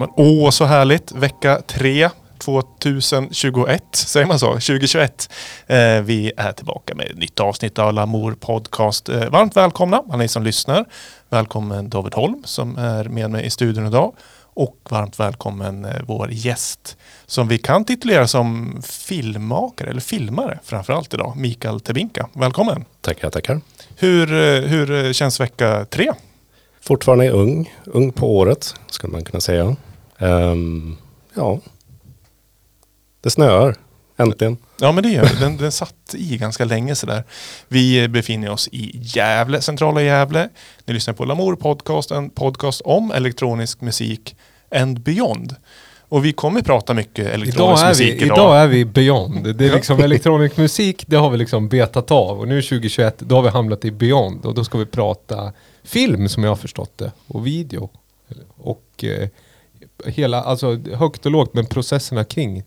men åh så härligt. Vecka 3 2021, säger man så? 2021. Eh, vi är tillbaka med ett nytt avsnitt av Lamour Podcast. Eh, varmt välkomna alla ni som lyssnar. Välkommen David Holm som är med mig i studion idag. Och varmt välkommen eh, vår gäst som vi kan titulera som filmmakare eller filmare framförallt idag. Mikael Tebinka. Välkommen! Tackar, tackar. Hur, eh, hur känns vecka tre? Fortfarande ung, ung på året skulle man kunna säga. Um, ja, det snöar. Äntligen. Ja men det gör det. Den, den satt i ganska länge sådär. Vi befinner oss i Gävle, centrala Gävle. Ni lyssnar på Lamour Podcast, en podcast om elektronisk musik and beyond. Och vi kommer prata mycket elektronisk idag musik vi, idag. Idag är vi beyond. Det är liksom elektronisk musik, det har vi liksom betat av. Och nu 2021, då har vi hamnat i beyond. Och då ska vi prata film som jag har förstått det. Och video. Och eh, hela, alltså högt och lågt, men processerna kring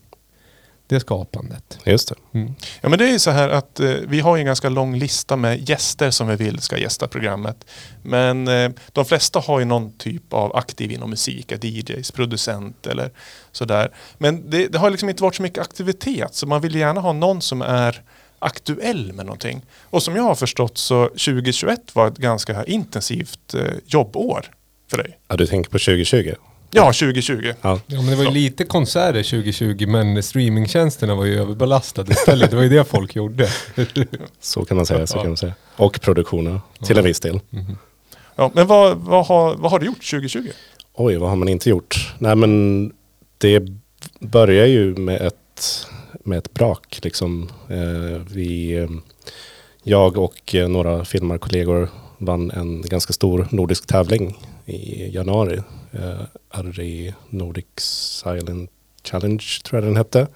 det skapandet. Just det. Mm. Ja men det är ju så här att eh, vi har en ganska lång lista med gäster som vi vill ska gästa programmet. Men eh, de flesta har ju någon typ av aktiv inom musik, DJs, producent eller sådär. Men det, det har liksom inte varit så mycket aktivitet så man vill gärna ha någon som är aktuell med någonting. Och som jag har förstått så 2021 var ett ganska intensivt eh, jobbår för dig. Ja, du tänker på 2020? Ja, 2020. Ja. Ja men det var ju lite konserter 2020 men streamingtjänsterna var ju överbelastade istället. Det var ju det folk gjorde. Så kan man säga. Så kan man säga. Och produktionen till en viss del. Ja, men vad, vad, har, vad har du gjort 2020? Oj, vad har man inte gjort? Nej, men det börjar ju med ett, med ett brak. Liksom. Eh, vi, eh, jag och eh, några filmarkollegor vann en ganska stor nordisk tävling i januari. Eh, RI Nordic Silent Challenge tror jag den hette.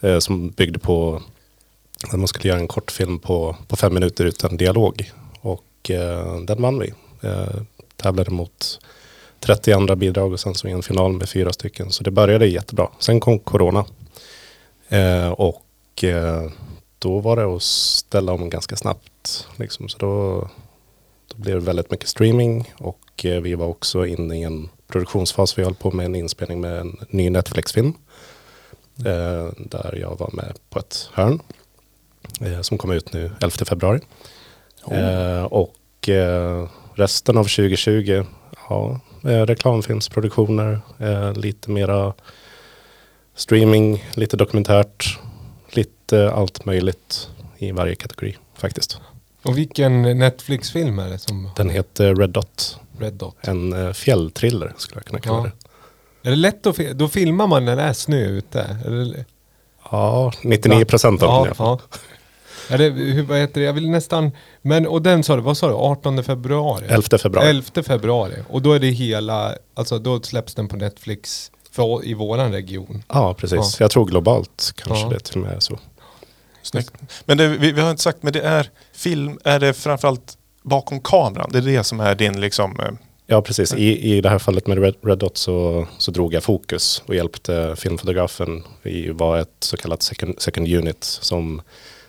Eh, som byggde på att man skulle göra en kortfilm på, på fem minuter utan dialog. Och eh, den vann vi. Eh, tävlade mot 30 andra bidrag och sen så en final med fyra stycken. Så det började jättebra. Sen kom corona. Eh, och eh, då var det att ställa om ganska snabbt. Liksom. Så då, då blev det väldigt mycket streaming och eh, vi var också inne i en produktionsfas. Vi höll på med en inspelning med en ny Netflix-film. Eh, där jag var med på ett hörn. Eh, som kom ut nu 11 februari. Eh, och resten av 2020, ja, reklamfilmsproduktioner, lite mera streaming, lite dokumentärt, lite allt möjligt i varje kategori faktiskt. Och vilken Netflix-film är det som Den heter Red Dot, Red Dot? en eh, fjällthriller skulle jag kunna kalla Ja. det. Är det lätt att fi- Då filmar man när det är snö ute? Är det, Ja, 99 procent av den i ja, alla fall. ja. Är det, hur, vad heter det? Jag vill nästan... Men och den sa du, vad sa du? 18 februari? 11 februari. 11 februari. Och då är det hela, alltså då släpps den på Netflix för, i våran region. Ja, precis. Ja. Jag tror globalt kanske Ja. det till och med är så. Snyggt. Men det, vi, vi har inte sagt, men det är film, är det framförallt bakom kameran? Det är det som är din liksom... Eh, ja, precis. I, I det här fallet med Red, Red Dot så, så drog jag fokus och hjälpte filmfotografen. Vi var ett så kallat second, second unit som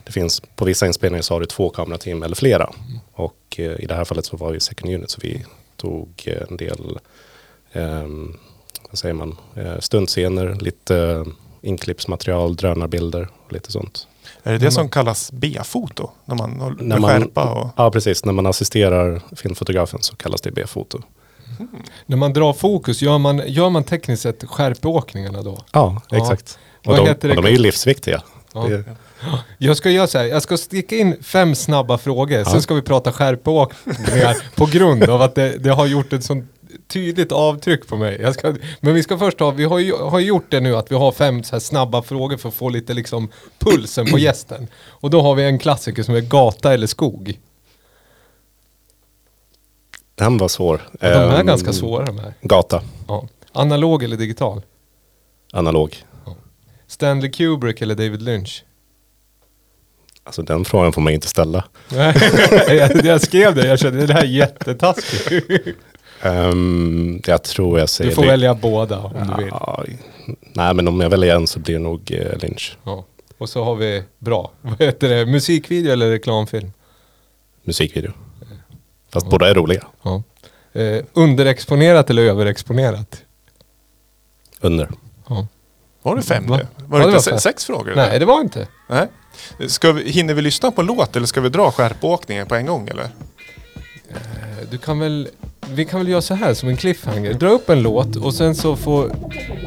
det finns på vissa inspelningar så har du två kamerateam eller flera. Och eh, i det här fallet så var vi second unit så vi tog eh, en del eh, vad säger man, eh, lite eh, inklippsmaterial, drönarbilder och lite sånt. Är det det som kallas B-foto? När man När man- skärpa och... Ja, precis. När man assisterar filmfotografen så kallas det B-foto. När man drar fokus, gör man, gör man tekniskt sett skärpåkningarna då? Ja, Ja. exakt. Och Vad de, och de är ju livsviktiga. Ja. Det, Jag ska göra så här, jag ska sticka in fem snabba frågor, Ja. sen ska vi prata skärpåkningar på grund av att det, det har gjort ett sånt tydligt avtryck på mig. Ska, men vi ska först ha, vi har ju har gjort det nu att vi har fem så snabba frågor för att få lite liksom pulsen på gästen. Och då har vi en klassiker som är gata eller skog. den var svår. Ja, de är Ehm, ganska svåra de här. Gata, Ja. Analog eller digital? analog. Stanley Kubrick eller David Lynch? Alltså den frågan får man inte ställa. Nej, jag, jag skrev det, jag kände det här är jättetaskigt. Um, jag tror jag säger... Du får Lyn- välja båda om du vill. Ja, nej, men om jag väljer en så blir det nog eh, Lynch. Ja. Och så har vi, bra, vad heter det, musikvideo eller reklamfilm? Musikvideo. Fast båda är roliga. Ja. Eh, underexponerat eller överexponerat? Under. Ja. Var det fem Va? det? Var Ja, det det inte var sex frågor? Nej, det var inte. Nej. Ska vi, hinner vi lyssna på en låt eller ska vi dra skärpåkningen på en gång eller? Eh, du kan väl... Vi kan väl göra så här som en cliffhanger. Dra upp en låt och sen så får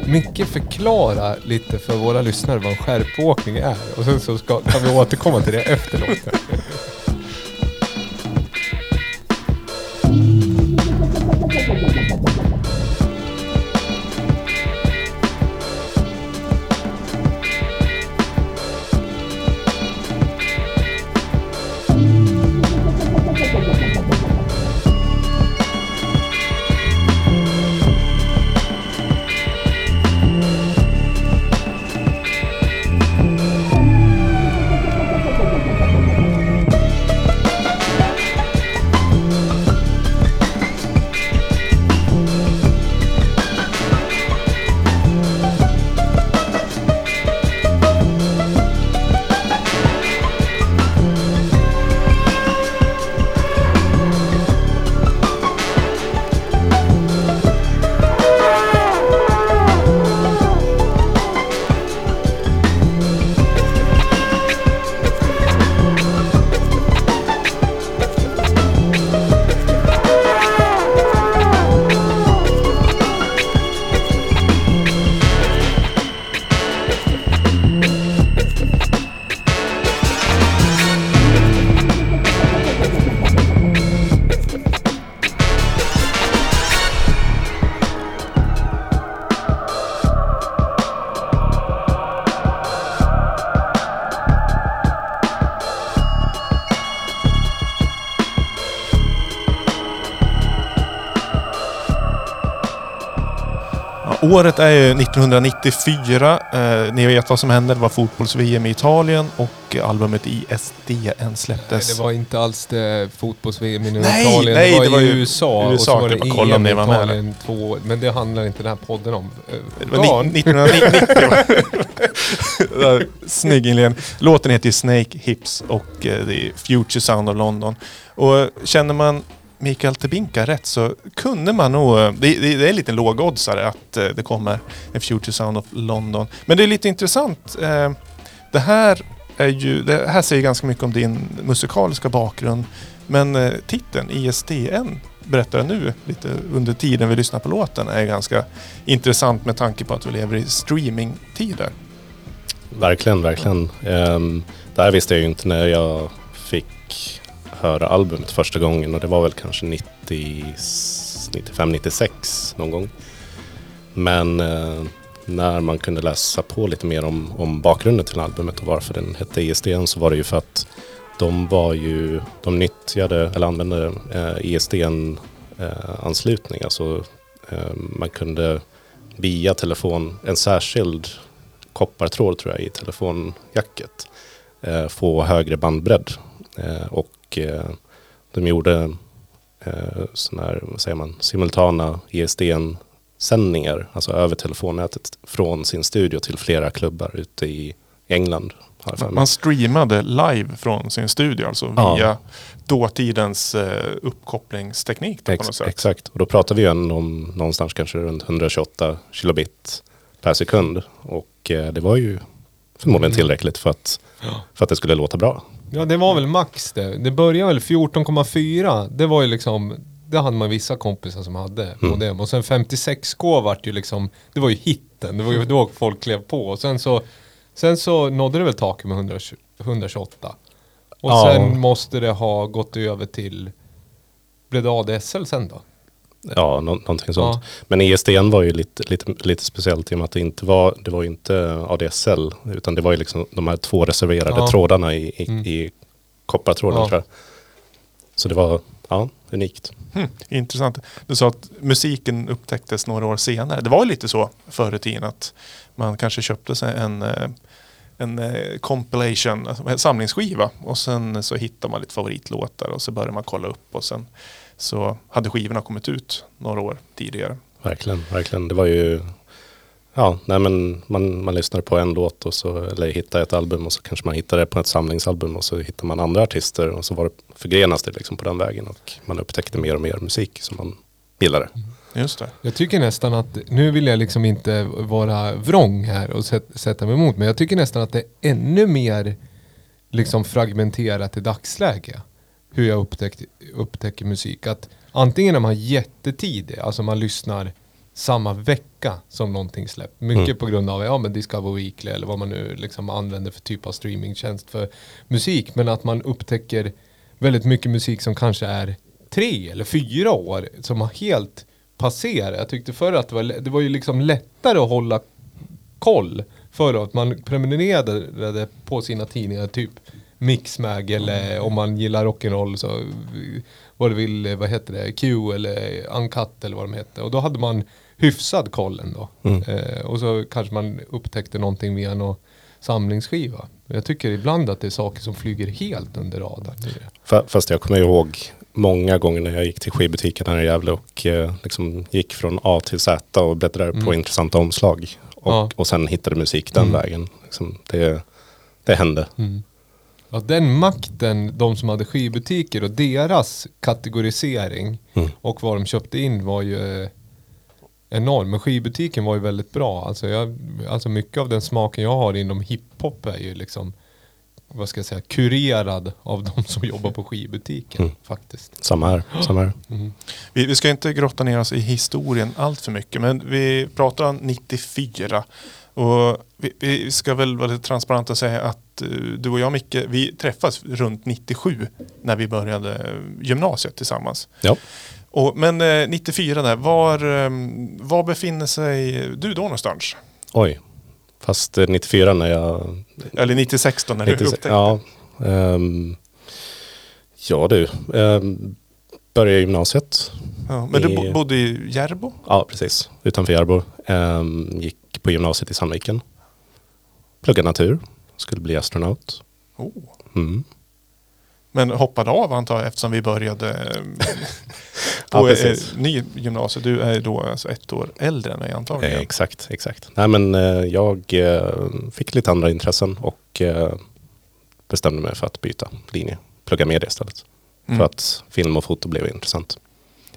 Micke förklara lite för våra lyssnare vad en skärpåkning är. Och sen så ska, kan vi återkomma till det efter låten. Året är ju 1994. Eh, ni vet vad som hände. Det var fotbolls-VM i Italien och albumet ISDN släpptes. Nej, det var inte alls det fotbolls-VM i Nej, Italien. nej, det var, det var i ju USA, och USA, så var det det om EM i var Italien två Men det handlar inte den här podden om. Eh, Det var Barn. ni- 1990. Ja, Snygg inledning. Låten heter ju Snake Hips och eh, det är Future Sound of London. Och känner man Mikael Tebinka rätt så kunde man nog... Eh, det, det, det är lite lågoddsare att eh, det kommer en Future Sound of London. Men det är lite intressant. Eh, det här, är ju, det här säger ganska mycket om din musikaliska bakgrund. Men titeln ISDN berättar nu lite under tiden vi lyssnar på låten är ganska intressant med tanke på att vi lever i streamingtider. Verkligen, verkligen. Um, det här visste jag ju inte när jag fick höra albumet första gången och det var väl kanske 95, 96 någon gång. Men eh, när man kunde läsa på lite mer om, om bakgrunden till albumet och varför den hette ISDN så var det ju för att de var ju, de nyttjade eller använde eh, ISDN-anslutning. Eh, alltså eh, man kunde via telefon, en särskild koppartråd tror jag i telefonjacket eh, få högre bandbredd. Eh, och eh, de gjorde eh, såna här, vad säger man, simultana ISDN-sändningar, alltså över telefonnätet från sin studio till flera klubbar ute i England. Man streamade live från sin studio alltså Ja. via dåtidens eh, uppkopplingsteknik då, på något Ex, sätt. exakt, och då pratar vi ju om någonstans kanske runt 128 kilobit per sekund. Och det var ju förmodligen tillräckligt för att, för att det skulle låta bra. Ja, det var väl max det. Det började väl 14,4. Det var ju liksom... Det hade man vissa kompisar som hade Mm. modem. Och sen 56K vart ju liksom... Det var ju hitten. Det var ju då folk klev på. Och sen så... Sen så nådde det väl taket med 120, 128. Och Ja. sen måste det ha gått över till... Blev det ADSL sen då? Ja, nå- någonting sånt. Ja. Men ISDN var ju lite, lite, lite speciellt i och med att det inte var, det var ju inte ADSL, utan det var ju liksom de här två reserverade Ja. trådarna i, i, Mm. i koppartråden Ja. tror jag. Så det var, ja, unikt. Hm, intressant. Du sa att musiken upptäcktes några år senare. Det var ju lite så förr i tiden att man kanske köpte sig en, eh, en eh, compilation, alltså en samlingsskiva och sen så hittar man lite favoritlåtar och så börjar man kolla upp och sen så hade skivorna kommit ut några år tidigare. Verkligen, verkligen. Det var ju, ja, nej men man, man lyssnar på en låt och så, eller hittar ett album och så kanske man hittar det på ett samlingsalbum och så hittar man andra artister och så var det, förgrenas det liksom på den vägen och man upptäckte mer och mer musik som man gillade. Just det. Jag tycker nästan att, nu vill jag liksom inte vara vrång här och sätt, sätta mig emot, men jag tycker nästan att det är ännu mer liksom fragmenterat i dagsläge. Hur jag upptäckt, upptäcker musik. Att antingen är man jättetidig, alltså man lyssnar samma vecka som någonting släpps. Mycket Mm. på grund av ja, men Discover Weekly eller vad man nu liksom använder för typ av streamingtjänst för musik. Men att man upptäcker väldigt mycket musik som kanske är tre eller fyra år som har helt passerat. Jag tyckte förr att det var, det var ju liksom lättare att hålla koll förr att man prenumererade på sina tidningar typ Mixmag eller om man gillar rock'n'roll så vad det vill, vad heter det, Q eller Uncut eller vad de hette. Och då hade man hyfsad koll ändå. Mm. Eh, och så kanske man upptäckte någonting via någon samlingsskiva. Jag tycker ibland att det är saker som flyger helt under radarn. Fa- Fast jag kommer ihåg många gånger när jag gick till skivbutiken här i Gävle och eh, liksom gick från A till Z och bläddrade på Mm. intressanta omslag. Och, Ja. och sen hittade musik den Mm. vägen. Liksom, det, det hände. Mm. Ja, den makten, de som hade skivbutiker och deras kategorisering Mm. och vad de köpte in var ju enorm. Men skivbutiken var ju väldigt bra. Alltså, jag, alltså mycket av den smaken jag har inom hiphop är ju liksom, vad ska jag säga, kurerad av de som jobbar på skivbutiken Mm. faktiskt. Samma här. Samma här. Mm. Vi, vi ska inte grotta ner oss i historien allt för mycket, men vi pratar om 94. Och vi, vi ska väl vara lite transparenta och säga att eh, du och jag Micke, vi träffas runt 97 när vi började eh, gymnasiet tillsammans. Ja. Och, men eh, 94 där, var, eh, var befinner sig du då någonstans? Oj. Fast eh, 94 när jag... Eller 96 då när du 96 upptäckte? ja, ehm, ja du. Um, började gymnasiet. Ja, men du I- bo, bodde i Järbo? Ja, precis. Utanför Järbo. Ehm, gick på gymnasiet i Sandviken. Pluggade natur. Skulle bli astronaut. Oh. Mm. Men hoppade av antar jag eftersom vi började eh, Ja, på eh, precis. ny gymnasium. Du är då alltså ett år äldre än mig antagligen. Eh, exakt, exakt. Nej men eh, jag eh, fick lite andra intressen och eh, bestämde mig för att byta linje. Plugga media istället. Mm. För att film och foto blev intressant.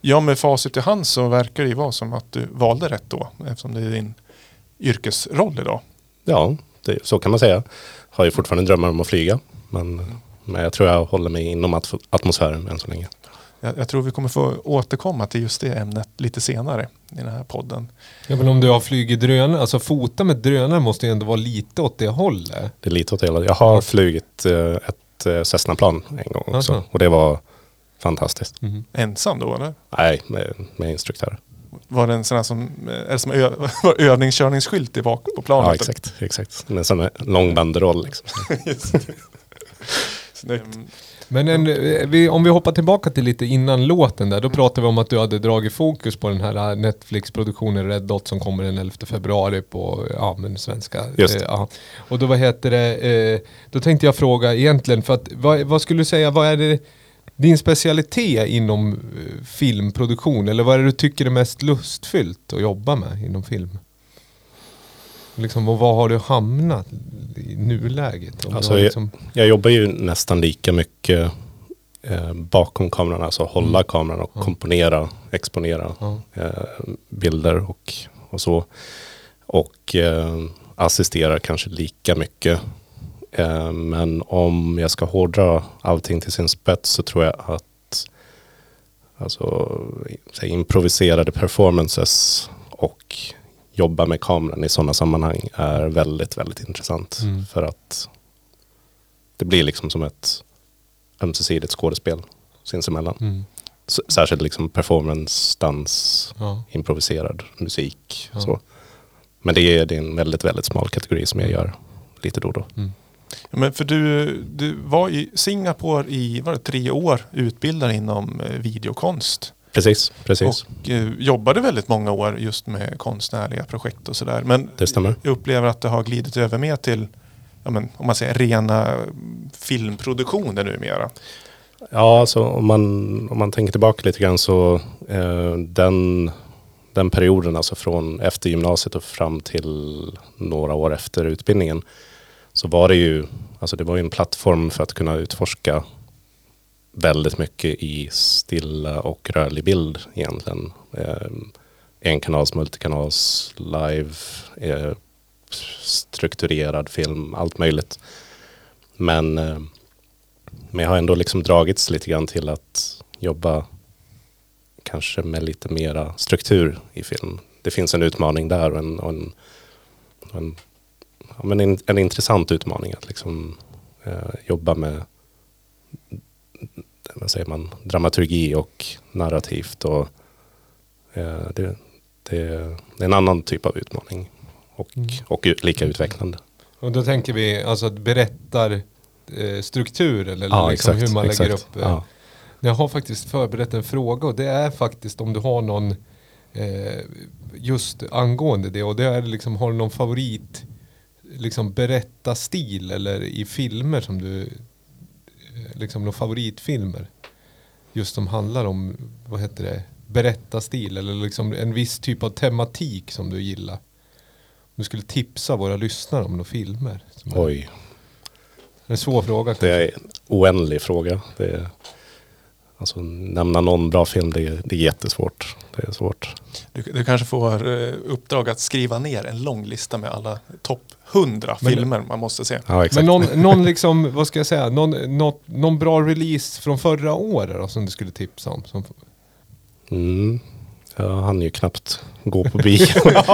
Ja, med facit i hand så verkar det ju vara som att du valde rätt då. Eftersom det är din yrkesroll idag. Ja, det, så kan man säga. Har ju fortfarande drömmar om att flyga. Men, men jag tror jag håller mig inom at- atmosfären än så länge. Jag, jag tror vi kommer få återkomma till just det ämnet lite senare i den här podden. Ja men om du har flugit drönare, alltså fota med drönare måste ju ändå vara lite åt det hållet. Det är lite åt det hela. Jag har flugit eh, ett eh, Cessna-plan en gång också. Aha. Och det var fantastiskt. Mm. Ensam då eller? Nej, med, med instruktör. Var det en sån här som, är det som ö, var övningskörningsskylt i bak på planet? Ja, exakt. exakt. En sån här lång banderoll. Liksom. Snyggt. Men en, eh, vi, om vi hoppar tillbaka till lite innan låten där, då pratade vi om att du hade dragit fokus på den här eh, Netflix-produktionen Red Dot som kommer den 11 februari på, ja men svenska. Just Eh, ja. Och då vad heter det, eh, då tänkte jag fråga egentligen, för att vad, vad skulle du säga, vad är det din specialitet inom eh, filmproduktion? Eller vad är det du tycker är mest lustfyllt att jobba med inom film? Liksom, och vad har du hamnat i nuläget? Om Alltså, har jag- liksom, Jag jobbar ju nästan lika mycket eh, bakom kameran. Alltså hålla Mm. kameran och Ja. komponera, exponera ja. eh, bilder och, och så. Och eh, assisterar kanske lika mycket. Eh, men om jag ska hårdra allting till sin spets så tror jag att alltså, improviserade performances och jobba med kameran i sådana sammanhang är väldigt, väldigt intressant. Mm. För att det blir liksom som ett ömsesidigt skådespel sinsemellan. Mm. Särskilt liksom performance, dans, Ja. improviserad musik. Ja. Så. Men det är, det är en väldigt, väldigt smal kategori som jag gör lite då och då. Ja, Men för du, du var i Singapore i var det, tre år utbildad inom eh, videokonst. Precis, precis. Och eh, jobbade väldigt många år just med konstnärliga projekt och sådär. Men Det stämmer. jag upplever att det har glidit över mer till, ja, men, om man säger rena mm, filmproduktioner numera. Ja, alltså om man, om man tänker tillbaka lite grann så eh, den, den perioden, alltså från efter gymnasiet och fram till några år efter utbildningen, så var det ju, alltså det var en plattform för att kunna utforska väldigt mycket i stilla och rörlig bild egentligen. Eh, enkanals, multikanals, live, eh, strukturerad film, allt möjligt. Men, eh, men jag har ändå liksom dragits lite grann till att jobba kanske med lite mera struktur i film. Det finns en utmaning där och en, och en, och en, men en, en, intressant utmaning att liksom, eh, jobba med vad säger man, dramaturgi och narrativt. Och, eh, det, det, är en annan typ av utmaning och, mm. och lika utvecklande. Och då tänker vi alltså berättar eh, struktur eller ja, liksom exakt, hur man lägger exakt, upp. Eh, ja. Jag har faktiskt förberett en fråga och det är faktiskt om du har någon eh, just angående det och det är liksom har du någon favorit liksom berättarstil eller i filmer som du eh, liksom några favoritfilmer just som handlar om vad heter det berättarstil eller liksom en viss typ av tematik som du gillar. Om du skulle tipsa våra lyssnare om några filmer. Oj. Det är en svår fråga. Det är en oändlig fråga. Det är, alltså, nämna någon bra film, det är, det är jättesvårt. Det är svårt. Du, du kanske får uh, uppdrag att skriva ner en lång lista med alla topp 100 Men, filmer man måste se. Ja, Men någon, någon, liksom, vad ska jag säga, någon, någon, någon bra release från förra året då, som du skulle tipsa om? Som... Mm. Jag hann ju knappt gå på bio.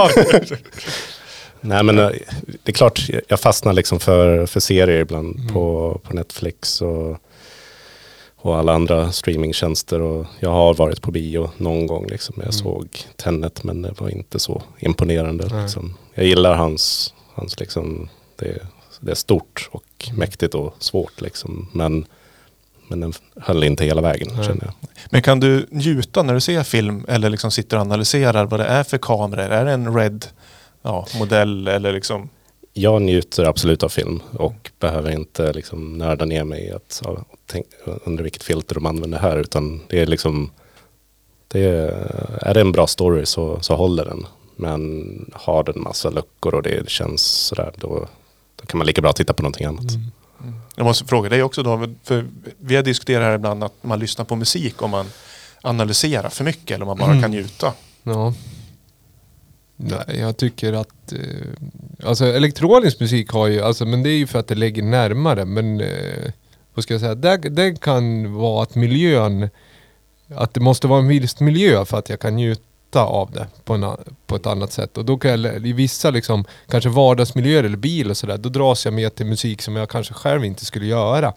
Nej men eh, det är klart, jag fastnar liksom för, för serier ibland mm. på, på Netflix och, och alla andra streamingtjänster. Och jag har varit på bio någon gång. Liksom. Jag mm. såg Tenet men det var inte så imponerande. Liksom. Jag gillar hans, hans liksom, det, det är stort och mm. mäktigt och svårt. Liksom. Men, men den höll inte hela vägen känner jag. Men kan du njuta när du ser film eller liksom sitter och analyserar vad det är för kameror? Är det en Red ja, modell eller liksom? Jag njuter absolut av film och behöver inte liksom nörda ner mig i att ja, tänk, under vilket filter de använder här utan det är liksom det är, är det en bra story så, så håller den. Men har den massa luckor och det känns sådär då, då kan man lika bra titta på någonting annat. Mm. Mm. Jag måste fråga dig också då, för vi har diskuterat här ibland att man lyssnar på musik om man analyserar för mycket eller om man bara mm. kan njuta. Ja. Nej, jag tycker att eh, alltså elektronisk musik har ju, alltså, men det är ju för att det lägger närmare. Men eh, vad ska jag säga, det, det kan vara att miljön, att det måste vara en viss miljö för att jag kan njuta av det på, en, på ett annat sätt. Och då kan jag, i vissa liksom, kanske vardagsmiljöer eller bil och sådär, då dras jag med till musik som jag kanske själv inte skulle göra.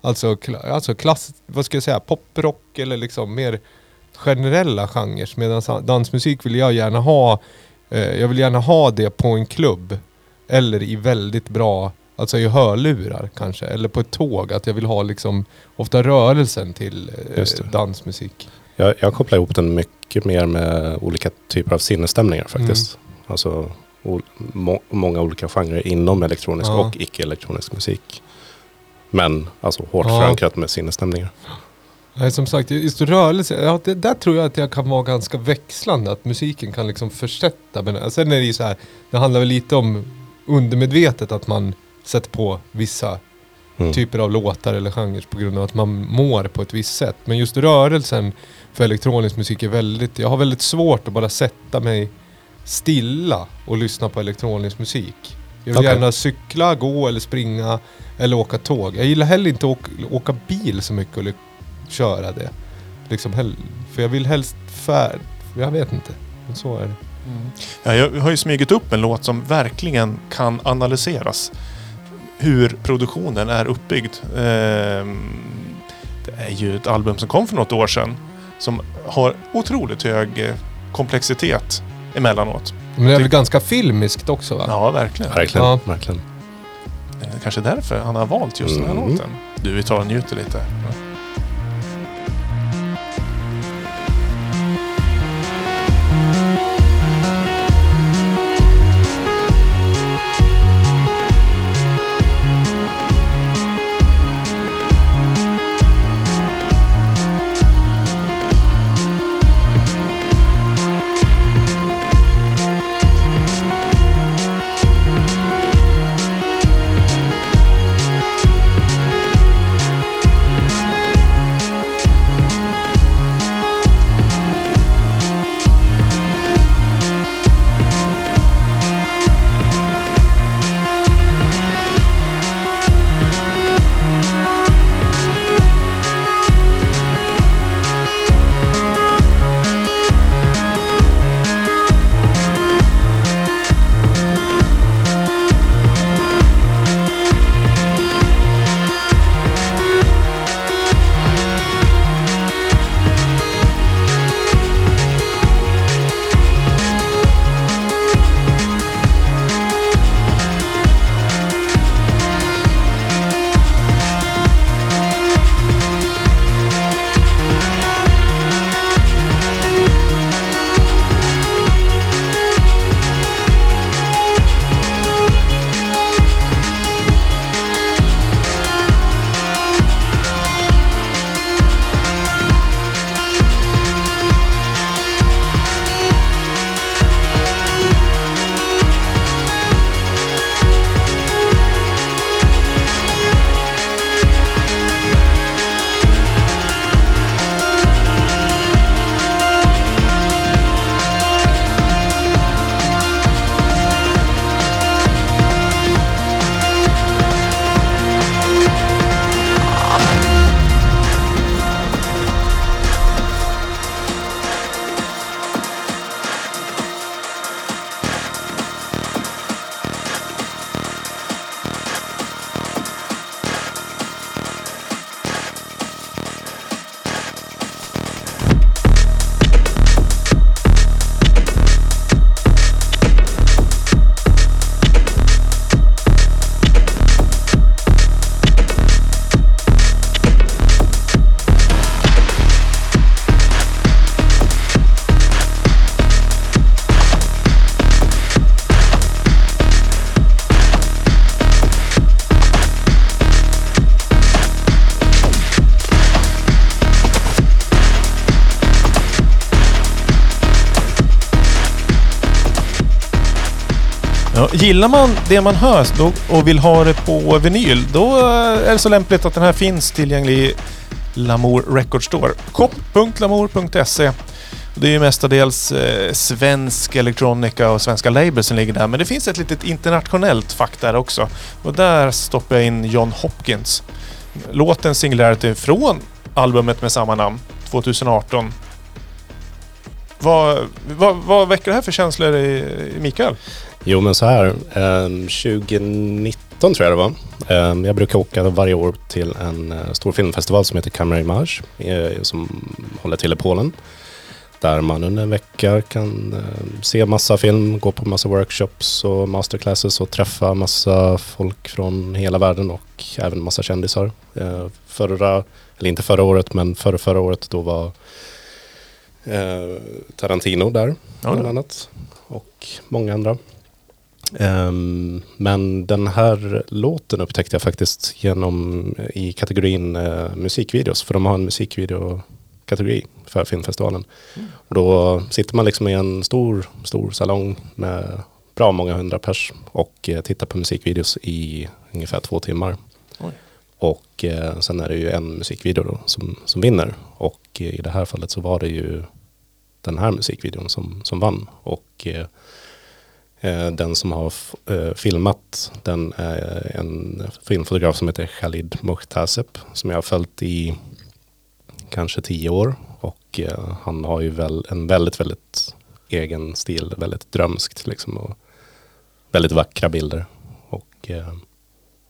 Alltså, alltså klass, vad ska jag säga, poprock eller liksom mer generella genrer. Medan dansmusik vill jag gärna ha Eh, jag vill gärna ha det på en klubb. Eller i väldigt bra, alltså i hörlurar kanske. Eller på ett tåg. Att jag vill ha liksom ofta rörelsen till eh, dansmusik. Jag, jag kopplar ihop den mycket mer med olika typer av sinnesstämningar faktiskt. Mm. Alltså må, många olika genrer inom elektronisk ja. och icke-elektronisk musik. Men alltså hårt ja. förankrat med sinnesstämningar. Nej, som sagt, just rörelse, ja, det, där tror jag att jag kan vara ganska växlande. Att musiken kan liksom försätta. Men sen är det ju så här, det handlar väl lite om undermedvetet att man sätter på vissa mm. typer av låtar eller genrer på grund av att man mår på ett visst sätt. Men just rörelsen för elektronisk musik är väldigt, jag har väldigt svårt att bara sätta mig stilla och lyssna på elektronisk musik. Jag vill okay. gärna cykla, gå eller springa eller åka tåg. Jag gillar heller inte att åka, åka bil så mycket köra det. Liksom, för jag vill helst färd... Jag vet inte. Men så är det. Mm. Ja, jag har ju smugit upp en låt som verkligen kan analyseras. Hur produktionen är uppbyggd. Ehm, det är ju ett album som kom för något år sedan. Som har otroligt hög eh, komplexitet emellanåt. Men det är väl ganska filmiskt också va? Ja, verkligen. Verkligen. Ja. verkligen. Eh, kanske därför han har valt just mm. den här mm. låten. Du, vi tar och njuter lite. Gillar man det man hör då, och vill ha det på vinyl, då eh, är det så lämpligt att den här finns tillgänglig i Lamour Record Store. shop.lamour.se det är ju mestadels eh, svensk elektronika och svenska labels som ligger där. Men det finns ett litet internationellt fack där också. Och där stoppar jag in John Hopkins. Låten Singularity från albumet med samma namn, 2018. Vad, vad, vad väcker det här för känslor i, i Mikael? Jo men så här, eh, 2019 tror jag det var. Eh, jag brukar åka varje år till en eh, stor filmfestival som heter Camera Image eh, som håller till i Polen. Där man under en vecka kan eh, se massa film, gå på massa workshops och masterclasses och träffa massa folk från hela världen och även massa kändisar. Eh, förra, eller inte förra året men förra, förra året då var eh, Tarantino där Ja, bland annat. Och många andra. Ehm, men den här låten upptäckte jag faktiskt genom i kategorin eh, musikvideos. För de har en musikvideokategori för filmfestivalen. Och då sitter man liksom i en stor, stor salong med bra många hundra pers och eh, tittar på musikvideos i ungefär två timmar. Oj. Och eh, sen är det ju en musikvideo då som, som vinner. Och i det här fallet så var det ju den här musikvideon som, som vann. Och eh, eh den som har eh, filmat den är en filmfotograf som heter Khalid Muhtaseb som jag har följt i kanske tio år. Och eh, han har ju väl en väldigt, väldigt egen stil, väldigt drömskt liksom. Och väldigt vackra bilder. Och eh,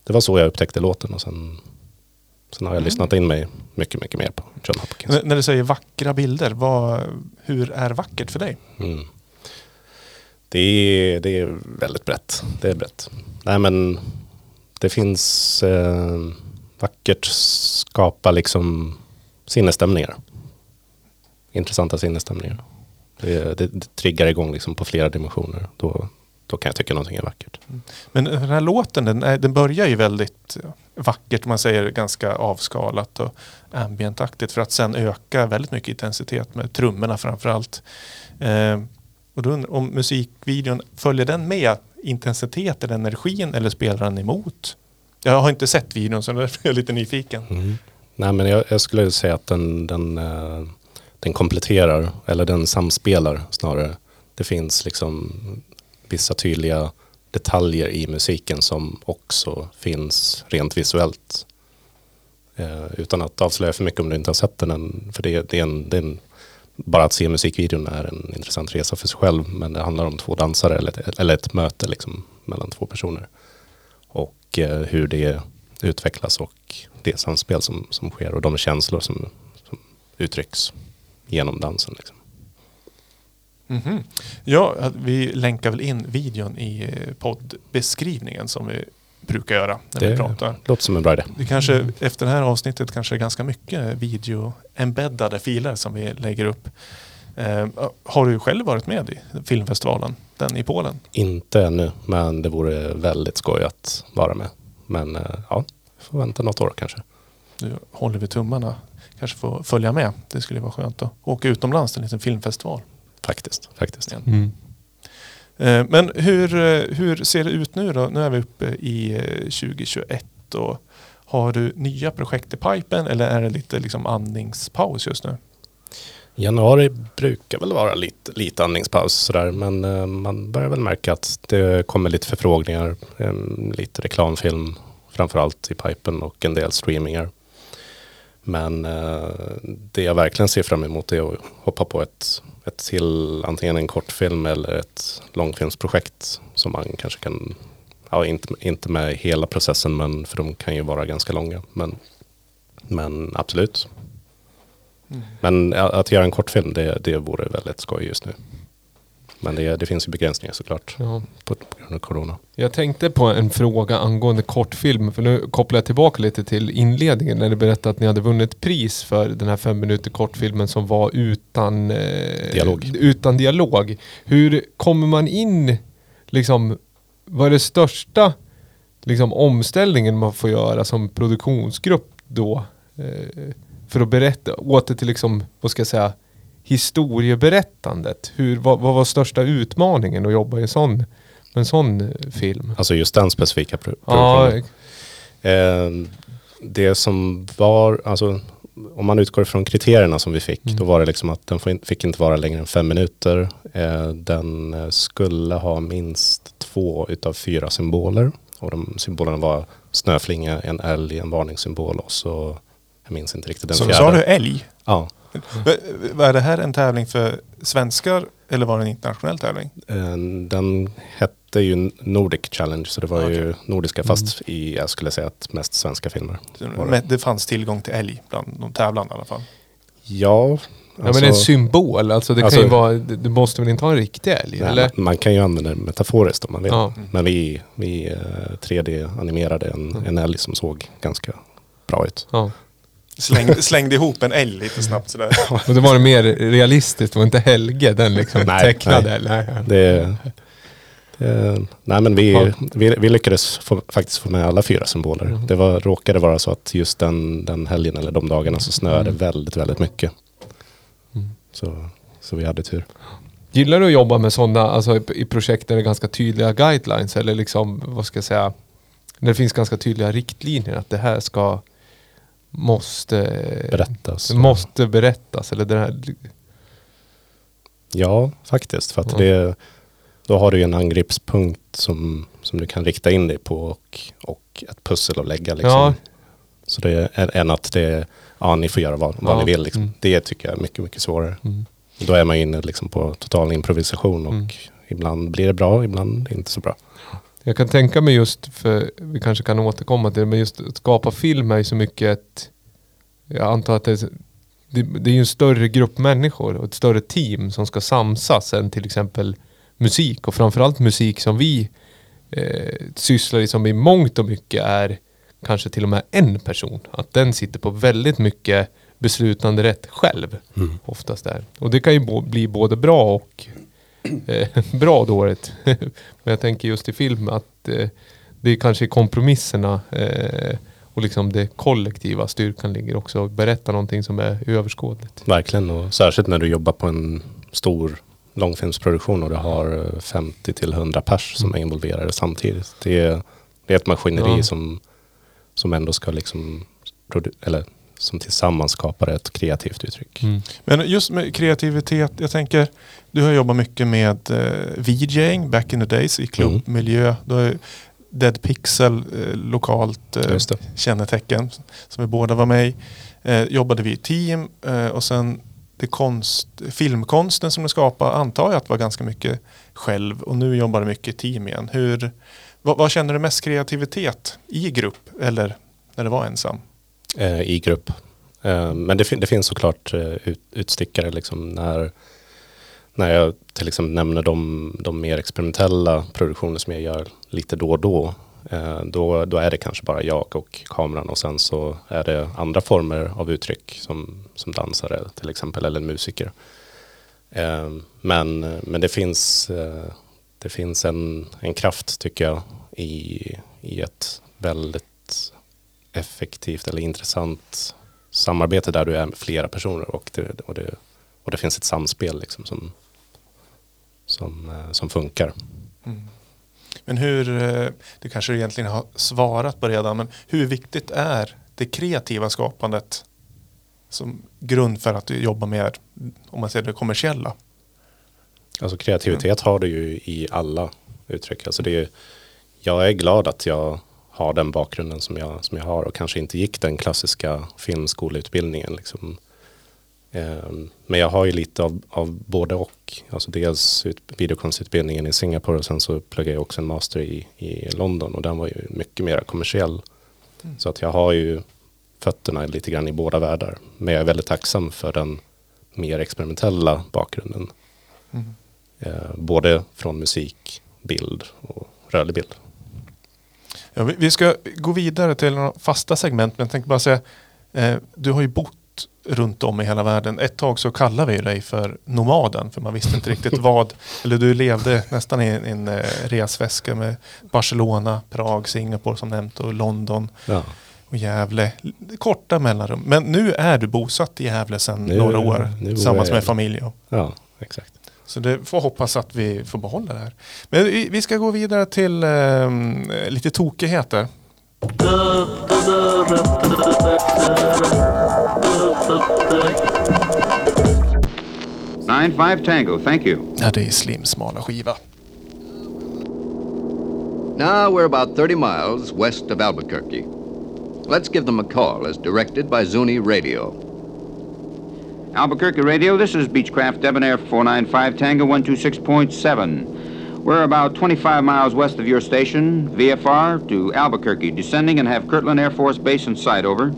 det var så jag upptäckte låten och sen, sen har jag Mm. lyssnat in mig mycket, mycket mer på John Hopkins. N- när du säger vackra bilder, vad, hur är vackert för dig? Mm. Det, är, det är väldigt brett. Det är brett. Nej men det finns eh, vackert skapa liksom sinnesstämningar. Intressanta sinnesstämningar. Det, det, det triggar igång liksom på flera dimensioner. Då, då kan jag tycka någonting är vackert. Men den här låten, den, den börjar ju väldigt vackert, man säger ganska avskalat och ambientaktigt för att sen öka väldigt mycket intensitet med trummorna framförallt. Eh, och då undrar om musikvideon, följer den med intensiteten, energin eller spelar den emot? Jag har inte sett videon så därför är jag lite nyfiken. Mm. Nej men jag, jag skulle säga att den, den, eh, den kompletterar, eller den samspelar snarare. Det finns liksom vissa tydliga detaljer i musiken som också finns rent visuellt. Eh, utan att avslöja för mycket om du inte har sett den än. För det, det, är en, det är en, bara att se musikvideon är en intressant resa för sig själv. Men det handlar om två dansare eller ett, eller ett möte liksom, mellan två personer. Och eh, hur det utvecklas och det samspel som, som sker och de känslor som, som uttrycks genom dansen. Liksom. Mhm. Ja, att vi länkar väl in videon i eh, poddbeskrivningen som vi brukar göra när vi Det pratar. låter som en bra idé. Det kanske, Efter det här avsnittet kanske det är ganska mycket video-embeddade filer som vi lägger upp. Eh, har du själv varit med i filmfestivalen, den i Polen? Inte ännu, men det vore väldigt skoj att vara med. Men eh, ja, vi får vänta något år kanske. Nu håller vi tummarna. Kanske få följa med. Det skulle vara skönt att åka utomlands till en liten filmfestival. Faktiskt, faktiskt. Mm. Eh, Men hur, eh, hur ser det ut nu då? Nu är vi uppe i eh, 2021 och har du nya projekt i pipen eller är det lite liksom andningspaus just nu? Januari brukar väl vara lite, lite andningspaus sådär, men eh, man börjar väl märka att det kommer lite förfrågningar, eh, lite reklamfilm framförallt i pipen och en del streamingar. Men eh, det jag verkligen ser fram emot är att hoppa på ett, ett till antingen en kortfilm eller ett långfilmsprojekt som man kanske kan, ja inte, inte med hela processen men för de kan ju vara ganska långa. Men, men absolut, men a- att göra en kortfilm, det, det vore väldigt skoj just nu. Men det, det finns ju begränsningar såklart Ja. på, på grund av corona. Jag tänkte på en fråga angående kortfilm, för nu kopplar jag tillbaka lite till inledningen när du berättade att ni hade vunnit pris för den här fem minuter kortfilmen som var utan eh, Dialog. Utan dialog. Hur kommer man in, liksom, vad är det största liksom, omställningen man får göra som produktionsgrupp då? Eh, för att berätta, åter till liksom, vad ska jag säga, historieberättandet. Hur, vad, vad var största utmaningen att jobba i en sån en sån eh, film? Alltså just den specifika pro- Ja, produktionen. Eh, det som var, alltså om man utgår från kriterierna som vi fick, Mm. då var det liksom att den fick inte vara längre än fem minuter. Eh, den eh, skulle ha minst två utav fyra symboler. Och de symbolerna var snöflinga, en älg, en varningssymbol och så, jag minns inte riktigt den Så fjärde. sa du älg? Ja, Var det här en tävling för svenskar eller var det en internationell tävling? eh, den hette ju Nordic Challenge, så det var ju nordiska fast Mm. i, jag skulle säga att mest svenska filmer. Det? Det fanns tillgång till älg bland de tävlande i alla fall. Ja, Ja men en symbol, alltså det Alltså- kan ju vara, du måste väl inte ha en riktig älg? Nej, eller? man, kan ju använda det metaforiskt om man vill. Ja. Men vi, vi eh, 3D-animerade en, en älg som såg ganska bra ut. Ja. Slängde, slängde ihop en älg lite snabbt sådär. Och det var det mer realistiskt, det var inte Helge den liksom Nej, tecknade. Nej. Det, det, nej men vi, Ja. vi, vi lyckades få, faktiskt få med alla fyra symboler. Mm. Det var, råkade vara så att just den, den helgen eller de dagarna så snöade Mm. väldigt, väldigt mycket. Mm. Så, så vi hade tur. Gillar du att jobba med sådana, alltså i, i projekt där det är ganska tydliga guidelines eller liksom, vad ska jag säga, när det finns ganska tydliga riktlinjer att det här ska, måste Berättas. Måste berättas eller det här, Ja, faktiskt. För att Ja. det, då har du ju en angreppspunkt som, som du kan rikta in dig på och, och ett pussel att lägga. Liksom. Ja. Så det är än att det ja, ni får göra vad, vad Ja. ni vill. Liksom. Mm. Det tycker jag är mycket, mycket svårare. mm. Då är man inne liksom på total improvisation och Mm. ibland blir det bra, ibland inte så bra. Jag kan tänka mig just, för vi kanske kan återkomma till det, men just att skapa film är ju så mycket ett, jag antar att det är, det, det är ju en större grupp människor och ett större team som ska samsas än till exempel musik och framförallt musik som vi eh, sysslar i som i mångt och mycket är kanske till och med en person. Att den sitter på väldigt mycket beslutande rätt själv oftast där. Och det kan ju bli både bra och bra och dåligt. Men jag tänker just i film att eh, det är kanske kompromisserna eh, och liksom det kollektiva styrkan ligger också. Att berätta någonting som är överskådligt. Verkligen, och särskilt när du jobbar på en stor långfilmsproduktion och du har eh, 50 till 100 pers som är involverade samtidigt. Det är, det är ett maskineri Ja. som, som ändå ska liksom, eller som tillsammans skapar ett kreativt uttryck. Mm. Men just med kreativitet, jag tänker, du har jobbat mycket med eh, VJing back in the days i klubbmiljö. Du har Dead Pixel eh, lokalt eh, kännetecken som vi båda var med i. Eh, jobbade vi i team eh, och sen det konst, filmkonsten som du skapade antar jag att var ganska mycket själv och nu jobbar du mycket i team igen. Hur, vad, vad känner du mest kreativitet i grupp eller när det var ensam? eh, i grupp. Eh, men det, fin- det finns såklart ut, utstickare liksom när, när jag till exempel nämner de, de mer experimentella produktioner som jag gör lite då och då. Eh, då, då är det kanske bara jag och kameran och sen så är det andra former av uttryck som, som dansare till exempel eller musiker. Eh, men, men det finns, eh, det finns en, en kraft tycker jag i, i ett väldigt effektivt eller intressant samarbete där du är med flera personer och det, och det, och det finns ett samspel liksom som, som, eh, som funkar. Men hur, eh, du kanske egentligen har svarat på redan, men hur viktigt är det kreativa skapandet som grund för att du jobbar med, om man säger det kommersiella? Alltså kreativitet har du ju i alla uttryck. Alltså det är, jag är glad att jag har den bakgrunden som jag, som jag har och kanske inte gick den klassiska filmskoleutbildningen. Liksom. Ehm, Men jag har ju lite av, av både och. Alltså dels ut, videokonstutbildningen i Singapore och sen så pluggade jag också en master i, i London och den var ju mycket mer kommersiell. Så att jag har ju fötterna lite grann i båda världar. Men jag är väldigt tacksam för den mer experimentella bakgrunden. Eh, både från musik, bild och rörlig bild. Ja, vi, vi ska gå vidare till några fasta segment, men jag tänkte bara säga, eh, du har ju bott runt om i hela världen. Ett tag så kallade vi dig för nomaden, för man visste inte riktigt vad, eller du levde nästan i en, en eh, resväska med Barcelona, Prag, Singapore som nämnt och London Ja, och Gävle. Korta mellanrum. Men nu är du bosatt i Gävle sedan Nu- några år tillsammans med familj. ja exakt. Så det får hoppas att vi får behålla det här. Men vi vi ska gå vidare till eh, lite tokigheter. 9-5 Tango, thank you. Ja, det är Slims smala skiva. Now we're about 30 miles west of Albuquerque. Let's give them a call as directed by Zuni Radio. Albuquerque Radio, this is Beechcraft Debonair 495 Tango 126.7. We're about 25 miles west of your station, VFR, to Albuquerque, descending and have Kirtland Air Force Base in sight, over.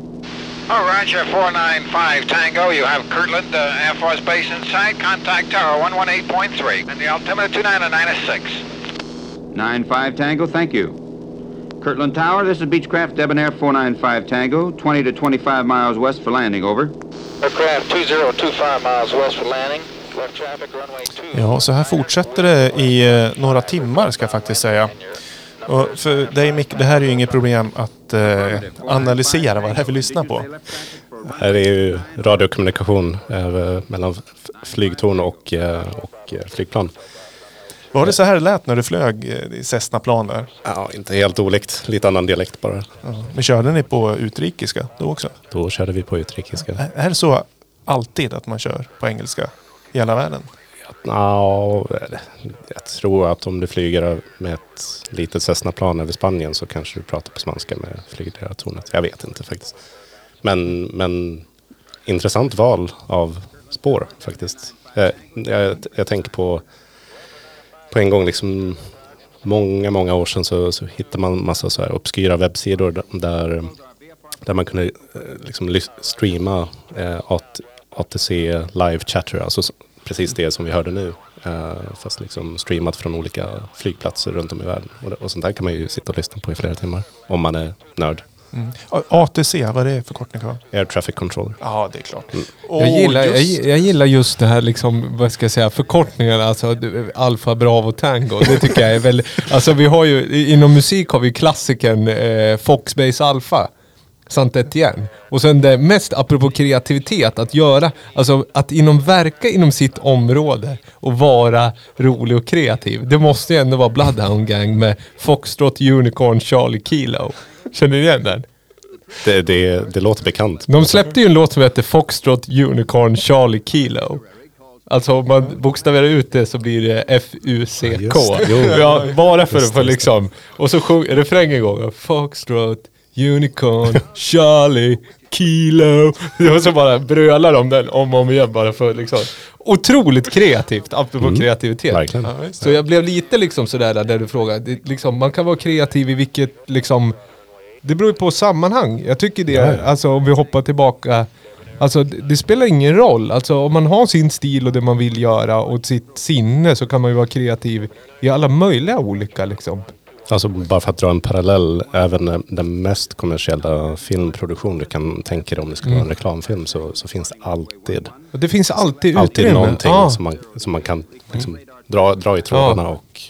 Oh, Roger, 495 Tango. You have Kirtland uh, Air Force Base in sight. Contact Tower 118.3. And the altimeter 299 9-5 Tango, thank you. Kirtland Tower, this is Beechcraft Debonair 495 Tango, 20 to 25 miles west for landing, over. Aircraft 2025 miles west for landing. Left traffic runway 2. Ja, så här fortsätter det i eh, några timmar ska jag faktiskt säga. Och för dig Mick, det här är ju inget problem att eh, analysera vad det är vi lyssnar på. Här är ju radiokommunikation eh, mellan flygtorn och, eh, och eh, flygplan. Var det så här det lät när du flög eh, i Cessna-plan där? Ja, inte helt olikt. Lite annan dialekt bara. Ja. Men körde ni på utrikiska då också? Då körde vi på utrikiska. Är det så alltid att man kör på engelska i hela världen? Ja, eh, jag tror att om du flyger med ett litet Cessna-plan över Spanien så kanske du pratar på spanska med flygledartornet. Jag vet inte faktiskt. Men, men intressant val av spår faktiskt. Jag, jag, jag tänker på på en gång liksom många, många år sedan så, så hittade man massa så här obskyra webbsidor där, där man kunde eh, liksom streama eh, ATC live chatter, alltså precis det som vi hörde nu. Eh, fast liksom streamat från olika flygplatser runt om i världen. Och, sånt där kan man ju sitta och lyssna på i flera timmar. Om man är nörd. A- ATC, vad är det för förkortning? va? Air Traffic Controller. Ja, det är klart. Jag gillar, jag, just- jag gillar just det här liksom, vad ska jag säga, förkortningarna, alltså Alfa, Bravo, Tango. Det tycker jag är väldigt, alltså vi har ju, inom musik har vi klassikern eh, Foxbase Alpha. Sant Etienne. Och sen det mest, apropå kreativitet, att göra, alltså att inom verka inom sitt område och vara rolig och kreativ. Det måste ju ändå vara Bloodhound Gang med Foxtrot, Unicorn, Charlie Kilo. Känner ni igen den? Det, det, det låter bekant. De släppte ju en låt som heter Foxtrot Unicorn Charlie Kilo. Alltså om man bokstaverar ut det så blir det F-U-C-K. Ja, bara för att få liksom. Och så sjung refrängen igång. Foxtrot Unicorn Charlie Kilo. Och så bara brölar de den om och om igen bara för liksom. Otroligt kreativt, apropå kreativitet. Mm. Verkligen. Ja, visst. Så jag blev lite liksom sådär där du frågar. Det, liksom, man kan vara kreativ i vilket liksom... Det beror ju på sammanhang. Jag tycker det, ja. alltså om vi hoppar tillbaka. Alltså det, det spelar ingen roll. Alltså om man har sin stil och det man vill göra och sitt sinne så kan man ju vara kreativ i alla möjliga olika liksom. Alltså bara för att dra en parallell, även den mest kommersiella filmproduktion du kan tänka dig om det skulle vara en reklamfilm så, så finns det alltid, det finns alltid alltid utrymme. någonting Ja. som, man, som man kan liksom dra, dra i trådarna och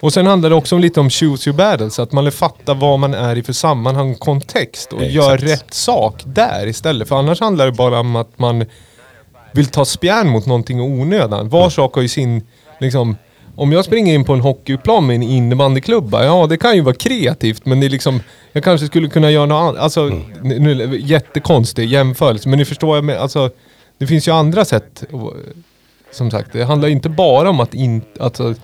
Och sen handlar det också om lite om choose your battles. Att man fattar vad man är i för sammanhang och kontext. Och Exakt. gör rätt sak där istället. För annars handlar det bara om att man vill ta spjärn mot någonting i onödan. Var sak har ju sin, liksom, om jag springer in på en hockeyplan med en innebandyklubba, ja det kan ju vara kreativt men det är liksom, jag kanske skulle kunna göra något annat. Alltså, nu, nu, jättekonstig jämförelse, men ni förstår jag. Alltså, det finns ju andra sätt. Som sagt, det handlar inte bara om att in, alltså,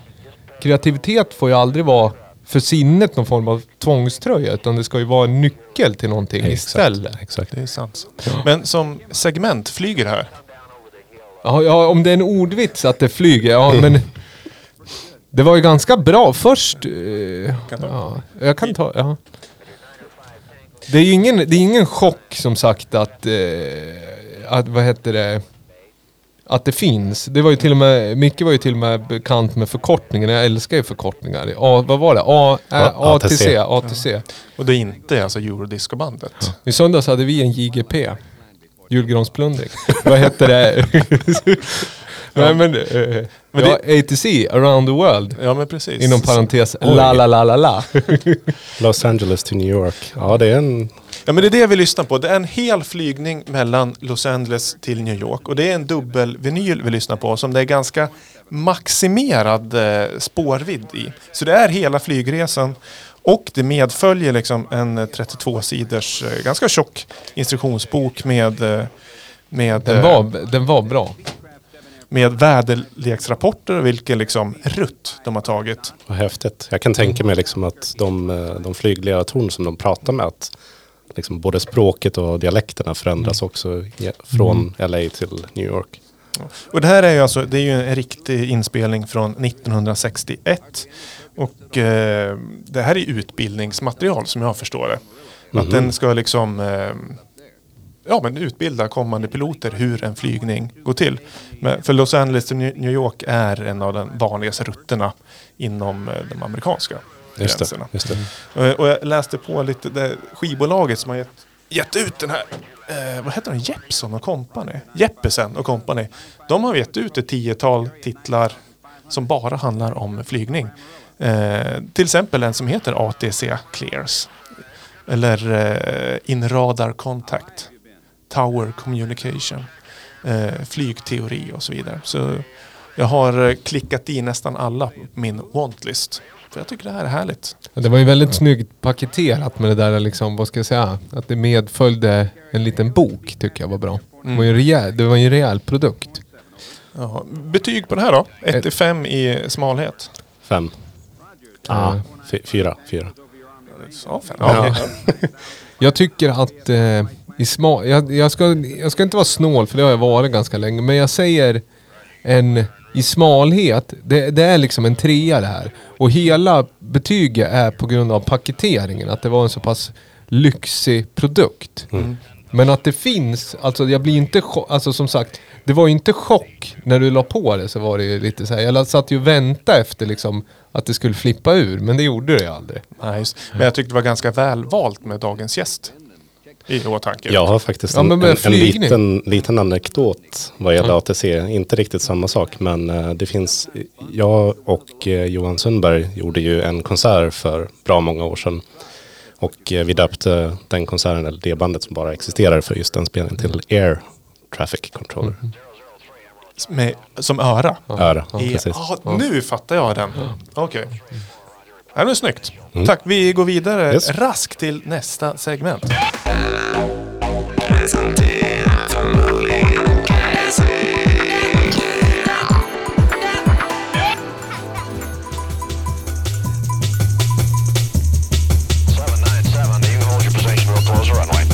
kreativitet får ju aldrig vara för sinnet någon form av tvångströja, utan det ska ju vara en nyckel till någonting istället. Exakt. Det är sant. Men som segment flyger här. Ja, ja, om det är en ordvits att det flyger, ja men... Det var ju ganska bra först. eh, ja, jag kan ta, ja. Det är ju ingen, det är ingen chock som sagt att, eh, att, vad heter det, att det finns. Det var ju till och med, Micke var ju till och med bekant med förkortningen. Jag älskar ju förkortningar. A, vad var det? A, Ä, A- ATC. ATC. ATC. Och det är inte alltså Eurodiscobandet. I söndags hade vi en JGP. Julgransplundring. Vad hette det? Nej men... eh, Men ja, ATC, around the world. Ja men precis. Inom parentes, Oj. la la la la la. Los Angeles till New York. Ja, det är en... Ja men det är det vi lyssnar på. Det är en hel flygning mellan Los Angeles till New York. Och det är en dubbel vinyl vi lyssnar på som det är ganska maximerad eh, spårvidd i. Så det är hela flygresan och det medföljer liksom en 32 sidors eh, ganska tjock instruktionsbok med, eh, med, Den eh, var, den var bra. Med väderleksrapporter och vilken liksom rutt de har tagit. Vad häftigt. Jag kan tänka mig liksom att de, eh, de flygledartorn som de pratar med, att liksom både språket och dialekterna förändras också ja, från LA till New York. Och det här är ju alltså, det är ju en riktig inspelning från 1961. Och eh, det här är utbildningsmaterial som jag förstår det. Att den ska liksom eh, ja, men utbilda kommande piloter hur en flygning går till. Men för Los Angeles till New York är en av de vanligaste rutterna inom eh, de amerikanska Just det. gränserna. Just det. Eh, Och jag läste på lite, det skivbolaget som har gett, gett ut den här, eh, vad heter den, Jeppson och Company? Jeppesen och Company. De har gett ut ett tiotal titlar som bara handlar om flygning. Eh, till exempel en som heter ATC Clears. Eller eh, In Radar Contact. Tower Communication. Eh, flygteori och så vidare. Så jag har eh, klickat i nästan alla på min wantlist. För jag tycker det här är härligt. Det var ju väldigt snyggt paketerat med det där liksom, vad ska jag säga, att det medföljde en liten bok tycker jag var bra. Det var ju en rejäl, det var ju en rejäl produkt. Jaha. Betyg på det här då? 1 till 5 i smalhet. Fem. Ja. Fy- Fyra. Fyra. Ja, fem. Ja. Jag tycker att eh, i sma jag, jag, ska, jag ska inte vara snål för det har jag varit ganska länge. Men jag säger en i smalhet. Det, det är liksom en trea det här. Och hela betyget är på grund av paketeringen. Att det var en så pass lyxig produkt. Men att det finns, alltså jag blir inte alltså som sagt. Det var ju inte chock när du la på det så var det ju lite så här. Jag satt ju och väntade efter liksom att det skulle flippa ur. Men det gjorde det ju aldrig. Nej, just. Men jag tyckte det var ganska väl valt med dagens gäst. I åtanke. Jag har faktiskt Ja, en, men med en, en liten, liten anekdot vad gäller ATC. Inte riktigt samma sak men eh, det finns, jag och eh, Johan Sundberg gjorde ju en konsert för bra många år sedan. Och eh, vi döpte den konserten, eller det bandet som bara existerar för just den spelningen till Air Traffic Controller. Med, som öra. Öra, Ja, precis. ah, nu fattar jag den. Okej. Ja, det är snyggt. Tack, vi går vidare Yes. raskt till nästa segment. Runway.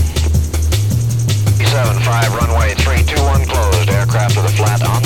Seven five runway three two one closed. Aircraft to the flat on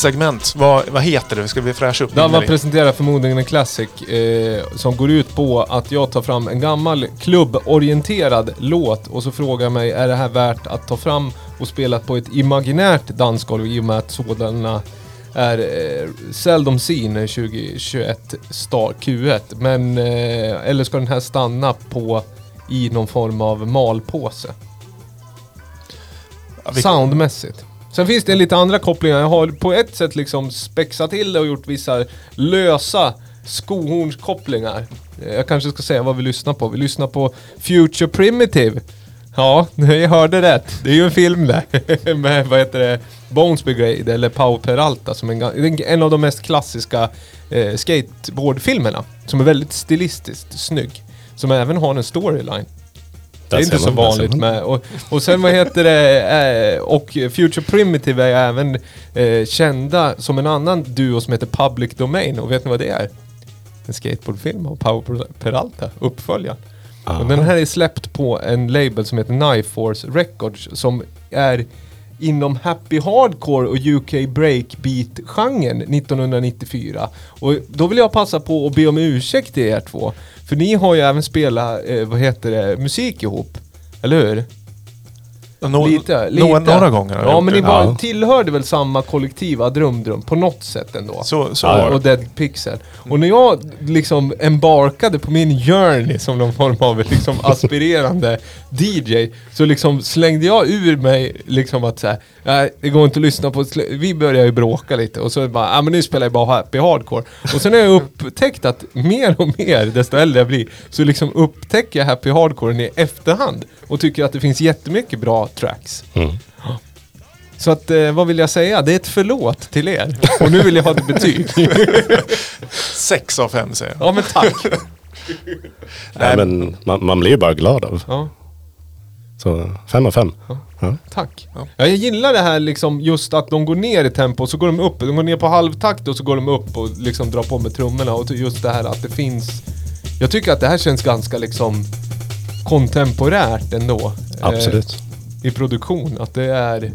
segment, vad, vad heter det? Ska vi fräscha upp minnet? presenterar förmodligen en classic eh, som går ut på att jag tar fram en gammal klubborienterad låt och så frågar jag mig är det här värt att ta fram och spela på ett imaginärt dansgolv i och med att sådana är eh, seldom seen 2021 star Q1. Men, eh, eller ska den här stanna på i någon form av malpåse? Ja, vi- Soundmässigt. Sen finns det lite andra kopplingar. Jag har på ett sätt liksom spexat till det och gjort vissa lösa skohornskopplingar. Jag kanske ska säga vad vi lyssnar på. Vi lyssnar på Future Primitive. Ja, ni hörde rätt. Det är ju en film där. Med, vad heter det, Bones Brigade eller Pau Peralta som en, en av de mest klassiska eh, skateboardfilmerna. Som är väldigt stilistiskt snygg. Som även har en storyline. Det är inte så vanligt med. Och, och sen vad heter det, eh, och Future Primitive är även eh, kända som en annan duo som heter Public Domain. Och vet ni vad det är? En skateboardfilm av Power Peralta, uppföljaren. Och den här är släppt på en label som heter Knife Force Records som är inom happy hardcore och UK breakbeat-genren 1994. Och då vill jag passa på att be om ursäkt till er två. För ni har ju även spelat, eh, vad heter det, musik ihop. Eller hur? Nå- lite, nå- lite. Några gånger har Ja men det. ni var, tillhörde väl samma kollektiva Drum-Drum på något sätt ändå? Så, så Ja, och Dead Pixel. Och när jag liksom embarkade på min journey som någon form av liksom aspirerande DJ så liksom slängde jag ur mig liksom att säga nej det går inte att lyssna på, vi började ju bråka lite och så bara, ja men nu spelar jag bara happy hardcore. Och sen har jag upptäckt att mer och mer, desto äldre jag blir, så liksom upptäcker jag happy hardcore i efterhand och tycker att det finns jättemycket bra tracks. Mm. Så att, eh, vad vill jag säga? Det är ett förlåt till er. Och nu vill jag ha ett betyg. Sex av fem säger jag. Ja men tack. Nej, men man, man blir ju bara glad av. Ja, Så fem av fem. Ja. tack. Ja. Ja, jag gillar det här liksom just att de går ner i tempo och så går de upp. De går ner på halvtakt och så går de upp och liksom drar på med trummorna. Och just det här att det finns... Jag tycker att det här känns ganska liksom kontemporärt ändå. eh, Absolut. I produktion. Att det är...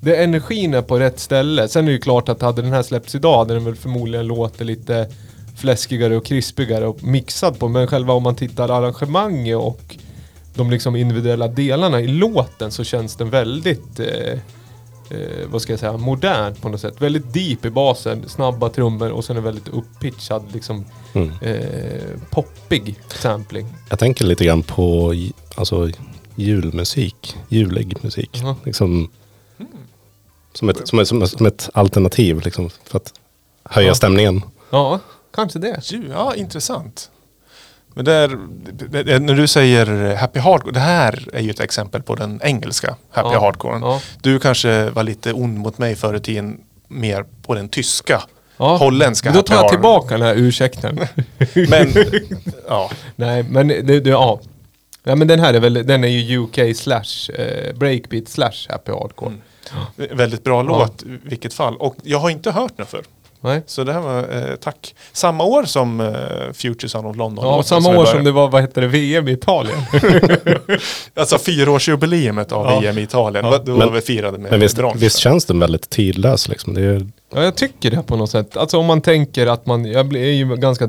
Det är energin är på rätt ställe. Sen är det ju klart att hade den här släppts idag hade den väl förmodligen låtit lite fläskigare och krispigare och mixad på. Men själva om man tittar arrangemanget och de liksom individuella delarna i låten så känns den väldigt, eh, eh, vad ska jag säga, modern på något sätt. Väldigt deep i basen, snabba trummor och sen är väldigt upppitchad, liksom Mm. eh, poppig sampling. Jag tänker lite grann på alltså, julmusik. Julig musik. Jaha. Liksom, som, ett, som, ett, som, ett, som ett alternativ liksom, för att höja Ja. stämningen. Ja, kanske det. Ju, ja, intressant. Men där, när du säger happy hardcore, det här är ju ett exempel på den engelska happy Ja, hardcoren. ja. Du kanske var lite ond mot mig förr i tiden mer på den tyska, Ja. holländska Då happy tar jag tillbaka den här ursäkten. Men, ja, Nej, men det, det, ja. Ja men den här är väl, den är ju UK slash eh, breakbeat slash happy hardcore. Mm. väldigt bra låt i vilket fall. Och jag har inte hört den förr. Nej? Så det här var, eh, tack. Samma år som eh, Future Son of London. Ja, låten samma vi år som det var, vad heter det, VM i Italien. Alltså fyraårsjubileumet av Ja. VM i Italien. Ja. Då Men- vi firade med Men visst, visst känns den väldigt tidlös liksom. Det är, Ja, jag tycker det på något sätt. Alltså om man tänker att man, jag är ju ganska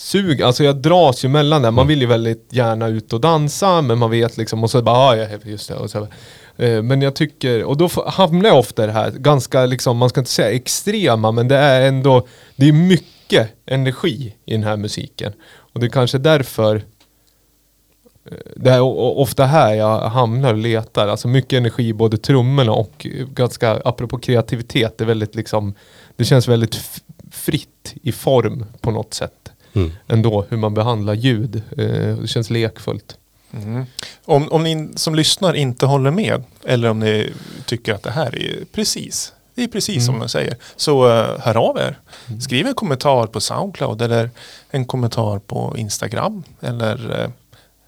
danssug, alltså jag dras ju mellan det. Man vill ju väldigt gärna ut och dansa, men man vet liksom, och så bara, ah, ja, just det. Och så, eh, men jag tycker, och då hamnar jag ofta i det här, ganska liksom, man ska inte säga extrema, men det är ändå, det är mycket energi i den här musiken. Och det är kanske därför eh, det är ofta här jag hamnar och letar. Alltså mycket energi i både trummorna och ganska, apropå kreativitet, det är väldigt liksom, det känns väldigt fritt i form på något sätt. Mm. Ändå hur man behandlar ljud. Eh, det känns lekfullt. Mm. Om, om ni som lyssnar inte håller med eller om ni tycker att det här är precis, det är precis som Mm. de säger, så uh, hör av er. Skriv en kommentar på Soundcloud eller en kommentar på Instagram eller uh,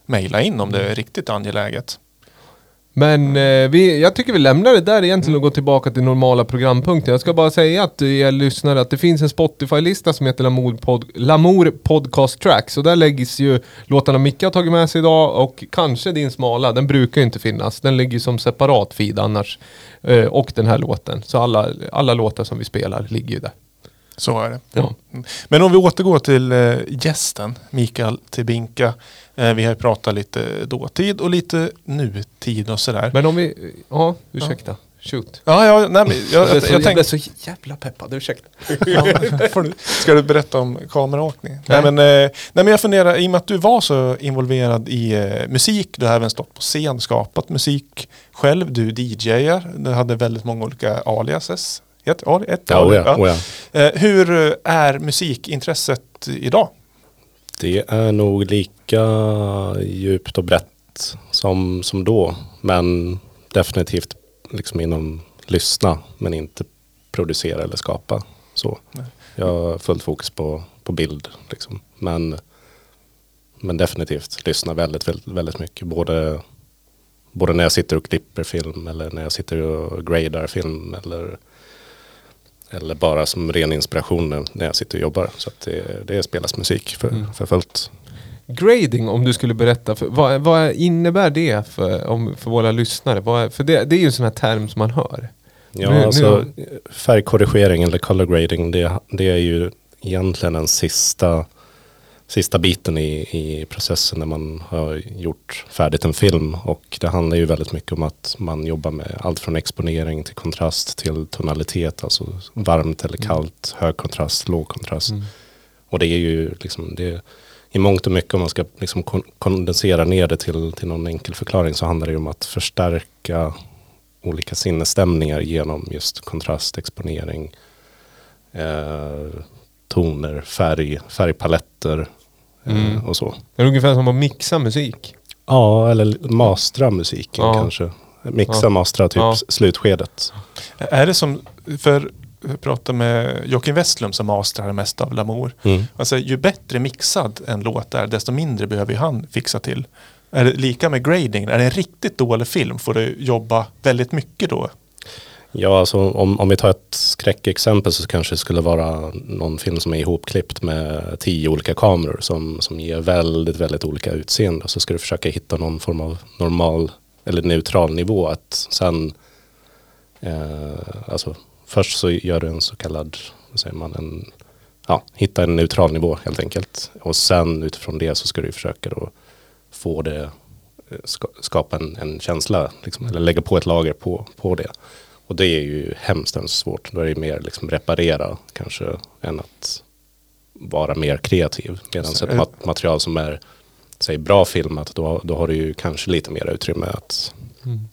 mejla in om det är riktigt angeläget. Men eh, vi, jag tycker vi lämnar det där egentligen och går tillbaka till normala programpunkter. Jag ska bara säga att jag lyssnar att det finns en Spotify-lista som heter Lamour, Pod, Lamour Podcast Tracks. Och där läggs ju låtarna Micke har tagit med sig idag och kanske din smala. Den brukar ju inte finnas. Den ligger ju som separat feed annars. Eh, och den här låten. Så alla, alla låtar som vi spelar ligger ju där. Så är det. Ja. Men om vi återgår till eh, gästen Mikael Tibinka. Eh, vi har pratat lite dåtid och lite nutid och sådär. Men om vi, ja ursäkta. Shoot. ja, ja, nej, men jag, Jag, jag, jag tänkte... blev så jävla peppad, ursäkta. Ja, får du, ska du berätta om kameraåkning? Nej. Nej. men, eh, nej men jag funderar, i och med att du var så involverad i eh, musik, du har även stått på scen, skapat musik själv, du DJar, du hade väldigt många olika aliases. Ett, ali- ett Ja, alias, oh ja, oh ja. Eh, hur är musikintresset idag? Det är nog lika djupt och brett som, som då. Men definitivt liksom inom lyssna men inte producera eller skapa. Så. Jag har fullt fokus på, på bild. Liksom. Men, men definitivt lyssna väldigt, väldigt, väldigt mycket. Både, både när jag sitter och klipper film eller när jag sitter och gradar film. Eller, eller bara som ren inspiration när jag sitter och jobbar. Så det, det spelas musik för, för fullt. Grading, om du skulle berätta, för, vad, vad innebär det för, om, för våra lyssnare? Vad, för det, det är ju en sån här term som man hör. Ja, Nu- nu- alltså färgkorrigering eller color grading det, det är ju egentligen den sista, sista biten i, i processen när man har gjort färdigt en film. Och det handlar ju väldigt mycket om att man jobbar med allt från exponering till kontrast till tonalitet, alltså varmt eller kallt, hög kontrast, låg kontrast. Och det är ju liksom, det, i mångt och mycket om man ska liksom kon- kondensera ner det till, till någon enkel förklaring så handlar det ju om att förstärka olika sinnesstämningar genom just kontrast, exponering, eh, toner, färg, färgpaletter Mm. och så. Det är ungefär som att mixa musik. Ja, eller mastra musiken Ja. kanske. Mixa, Ja. mastra typ Ja. slutskedet. Är det som, för jag pratade med Joakim Westlund som mastrar det mesta av Lamour. Mm. Alltså, ju bättre mixad en låt är, desto mindre behöver han fixa till. Är det lika med grading? Är det en riktigt dålig film får du jobba väldigt mycket då? Ja, alltså om, om vi tar ett skräckexempel så kanske det skulle vara någon film som är ihopklippt med tio olika kameror som, som ger väldigt, väldigt olika utseende. Så ska du försöka hitta någon form av normal eller neutral nivå. Att sen, eh, alltså först så gör du en så kallad, vad säger man, en, ja, hitta en neutral nivå helt enkelt. Och sen utifrån det så ska du försöka då få det, eh, skapa en, en känsla, liksom, eller lägga på ett lager på, på det. Och det är ju hemskt, hemskt svårt. Då är det mer liksom reparera kanske än att vara mer kreativ. Medan ett mat- material som är säg, bra filmat, då, då har du ju kanske lite mer utrymme att Men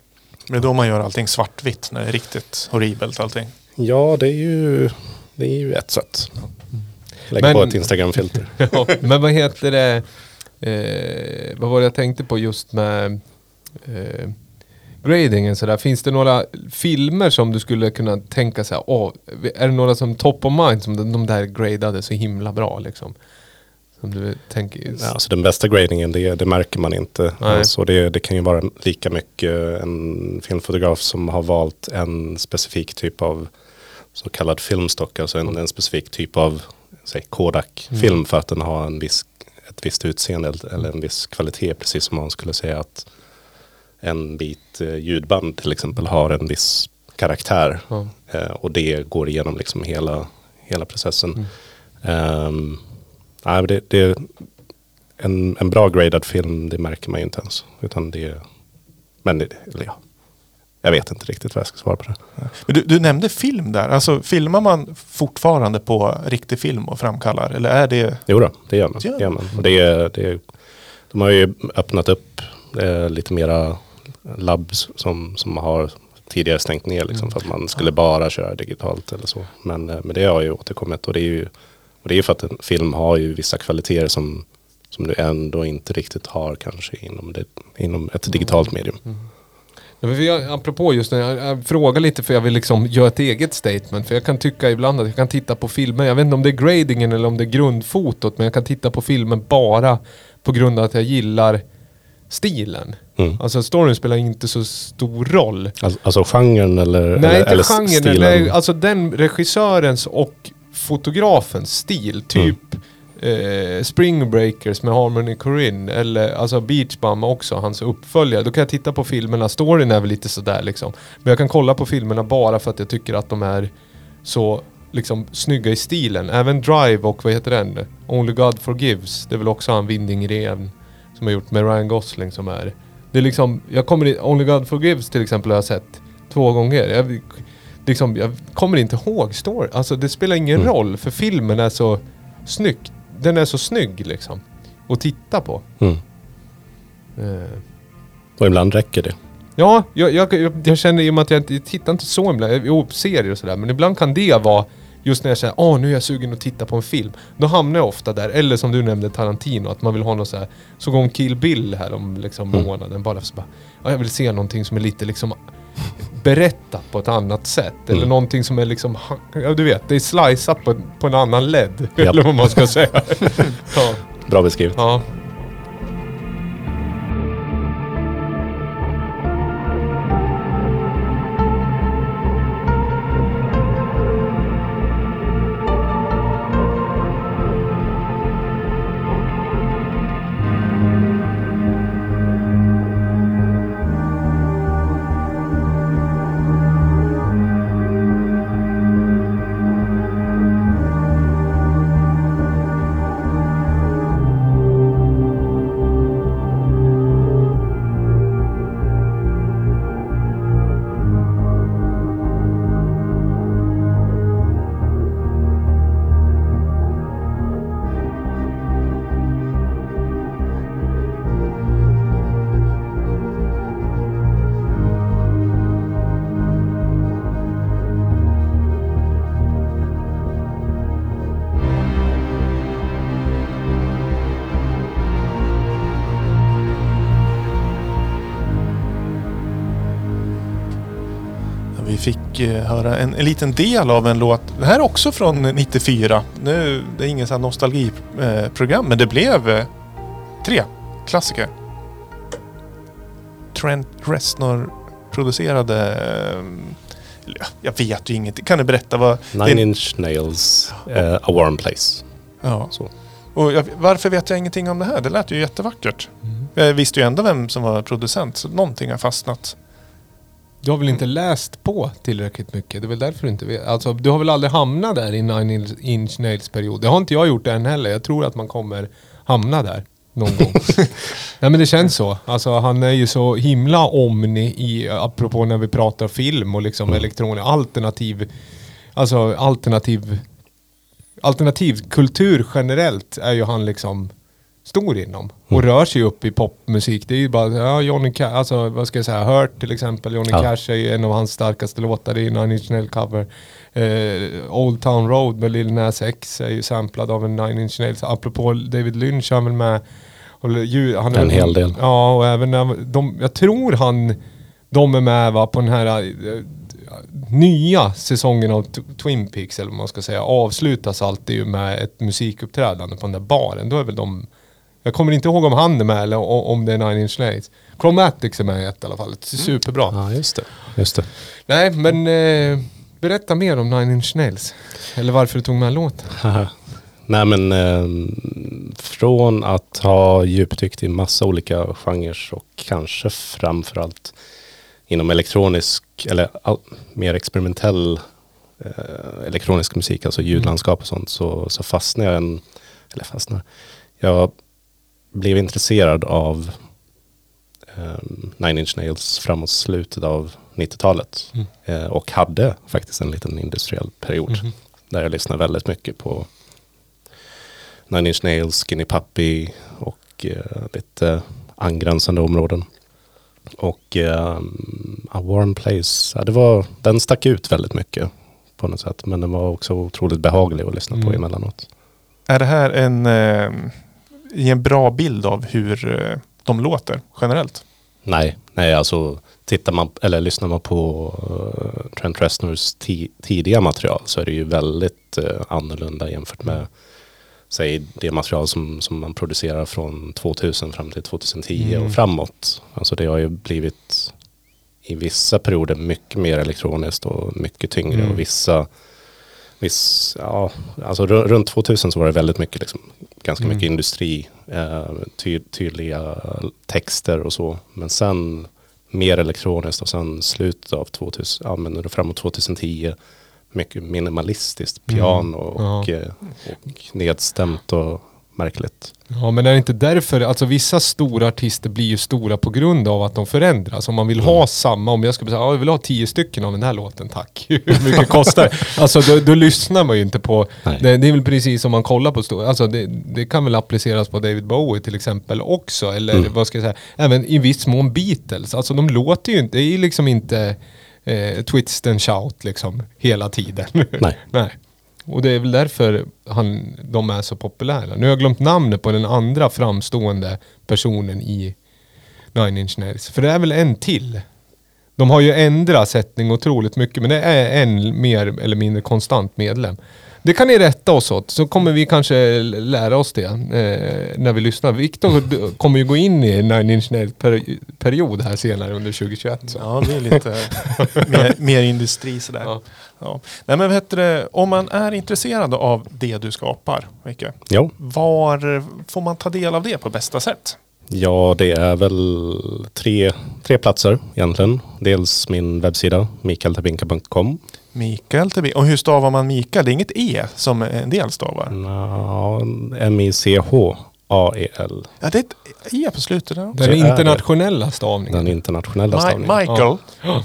det är då man gör allting svartvitt när det är riktigt horribelt allting. Ja, det är ju, det är ju ett sätt. Lägga Men- på ett Instagram-filter. Ja, men vad heter det? Eh, vad var det jag tänkte på just med eh, gradingen sådär. Finns det några filmer som du skulle kunna tänka sig, åh, är det några som top of mind som de, de där gradade så himla bra liksom? Som du tänker, Ja, alltså den bästa gradingen, det, det märker man inte. Nej. Alltså det, det kan ju vara lika mycket en filmfotograf som har valt en specifik typ av så kallad filmstock, alltså en, en specifik typ av säg, Kodak-film för att den har en viss, ett visst utseende eller en viss kvalitet. Precis som man skulle säga att en bit eh, ljudband till exempel har en viss karaktär. Ja. Eh, och det går igenom liksom hela, hela processen. Ehm, nej, men det, det, en, en bra gradad film, det märker man ju inte ens. Utan det, men det, eller ja, jag vet inte riktigt vad jag ska svara på det. Men du, du nämnde film där. Alltså filmar man fortfarande på riktig film och framkallar? Eller är det... Jo då, det gör man. Det gör man. Och det, är- det, är- de har ju öppnat upp eh, lite mera labs som, som har tidigare stängt ner liksom, för att man skulle bara köra digitalt eller så. Men, eh, men det har ju återkommit och det är ju och det är för att en film har ju vissa kvaliteter som, som du ändå inte riktigt har kanske inom, det, inom ett digitalt medium. Ja, men jag, apropå just det, jag, jag frågar lite för jag vill liksom göra ett eget statement. För jag kan tycka ibland att jag kan titta på filmer, jag vet inte om det är gradingen eller om det är grundfotot, men jag kan titta på filmer bara på grund av att jag gillar stilen. Mm. Alltså storyn spelar inte så stor roll. Alltså, alltså genren eller, Nej, eller, inte eller genren. stilen? Nej, alltså den regissörens och fotografens stil. Typ eh, Spring Breakers med Harmony Korine. Eller alltså Beach Bum också, hans uppföljare. Då kan jag titta på filmerna. Storyn är väl lite sådär liksom. Men jag kan kolla på filmerna bara för att jag tycker att de är så liksom snygga i stilen. Även Drive och vad heter den? Only God Forgives. Det är väl också han Winding Ren som har gjort med Ryan Gosling som är... Det är liksom, jag kommer i, Only God Forgives till exempel har jag sett två gånger. Jag, liksom, jag kommer inte ihåg story. Alltså det spelar ingen Mm. roll för filmen är så snygg. Den är så snygg liksom. Att titta på. Mm. Eh, Och ibland räcker det. Ja, jag, jag, jag, jag känner i och med att jag jag tittar inte så ibland. Jo, serier och sådär. Men ibland kan det vara just när jag säger åh nu är jag sugen att titta på en film. Då hamnar jag ofta där, eller som du nämnde Tarantino, att man vill ha något så här, så gång Kill Bill här om liksom Mm. månaden, bara så bara, ja, jag vill se någonting som är lite liksom berättat på ett annat sätt. Eller Mm. någonting som är liksom, ja du vet, det är sliceat på, på en annan led. Japp. eller vad man ska säga. ja. Bra beskrivet. ja. Fick höra en, en liten del av en låt. Det här är också från 94. Nu, det är ingen sån här nostalgiprogram, men det blev eh, tre klassiker. Trent Reznor producerade... Eh, ja, jag vet ju ingenting. Kan du berätta vad... Nine det- Inch Nails, eh, A Warm Place. Ja. Så. Och jag, varför vet jag ingenting om det här? Det lät ju jättevackert. Jag visste ju ändå vem som var producent, så någonting har fastnat. Du har väl inte läst på tillräckligt mycket? Det är väl därför du inte vet. Alltså, du har väl aldrig hamnat där i Nine Inch Nails period? Det har inte jag gjort än heller. Jag tror att man kommer hamna där någon gång. Nej men det känns så. Alltså han är ju så himla omni i, apropå när vi pratar film och liksom elektronik, alternativ, alltså alternativ, alternativ kultur generellt är ju han liksom stor inom. Och rör sig upp i popmusik. Det är ju bara, ja Johnny Cash, alltså vad ska jag säga, Hurt till exempel. Johnny Ja. Cash är ju en av hans starkaste låtar i Nine Inch Nails cover. Eh, Old Town Road med Lil Nas X är ju samplad av en Nine Inch Nails. Apropå David Lynch, han är väl med och han är En hel del. Ja, och även när de, jag tror han, de är med va, på den här eh, nya säsongen av Twin Peaks eller vad man ska säga avslutas alltid ju med ett musikuppträdande på den där baren. Då är väl de jag kommer inte ihåg om han är med eller om det är Nine Inch Nails. Chromatics är med i ett i alla fall. Det är superbra. Ja, just det. Just det. Nej, men eh, berätta mer om Nine Inch Nails. Eller varför du tog med låten. Nej men eh, från att ha djupdykt i massa olika genrer och kanske framförallt inom elektronisk eller all, mer experimentell eh, elektronisk musik, alltså ljudlandskap och sånt, så, så fastnade jag en, eller fastnade, jag blev intresserad av eh, Nine Inch Nails framåt slutet av 90-talet eh, och hade faktiskt en liten industriell period där jag lyssnade väldigt mycket på Nine Inch Nails, Skinny Puppy och eh, lite angränsande områden. Och eh, A Warm Place, ja, det var, den stack ut väldigt mycket på något sätt. Men den var också otroligt behaglig att lyssna på Mm. emellanåt. Är det här en, eh, i en bra bild av hur eh, de låter generellt? Nej, nej alltså tittar man, eller lyssnar man på uh, Trent Reznors ti- tidiga material så är det ju väldigt uh, annorlunda jämfört med säg det material som, som man producerar från 2000 fram till 2010 och framåt. Alltså det har ju blivit i vissa perioder mycket mer elektroniskt och mycket tyngre och vissa Viss, ja, alltså ru- runt 2000 så var det väldigt mycket, liksom, ganska mycket industri, eh, ty, tydliga texter och så. Men sen mer elektroniskt och sen slutet av 2000, ja men framåt 2010, mycket minimalistiskt piano och, eh, och nedstämt och märkligt. Ja men är det inte därför, alltså vissa stora artister blir ju stora på grund av att de förändras. Om man vill ha samma, om jag skulle säga, ja, jag vill ha tio stycken av den här låten, tack. Hur mycket kostar det? Alltså då, då lyssnar man ju inte på, det, det är väl precis som man kollar på stora, alltså det, det kan väl appliceras på David Bowie till exempel också, eller vad ska jag säga, även i viss mån Beatles. Alltså de låter ju inte, det är liksom inte eh, twist and shout liksom hela tiden. Nej. Nej. Och det är väl därför han, de är så populära. Nu har jag glömt namnet på den andra framstående personen i Nine Inch Nails. För det är väl en till. De har ju ändrat sättning otroligt mycket men det är en mer eller mindre konstant medlem. Det kan ni rätta oss åt så kommer vi kanske lära oss det eh, när vi lyssnar. Viktor kommer ju gå in i Nine Inch Nails per, period här senare under 2021. Så. Ja, det är lite mer, mer industri sådär. Ja. Ja. Nej, men heter det, om man är intresserad av det du skapar, Micke, Jo, var får man ta del av det på bästa sätt? ja det är väl tre, tre platser egentligen. Dels min webbsida, mikaeltabinka.com. Mikael Tebbe. Och hur stavar man Mikael? Det är inget E som en del stavar. Ja, M-I-C-H-A-E-L. Ja, det är ett E på slutet. Ja. Den internationella stavningen. Den internationella Mi- stavningen. Michael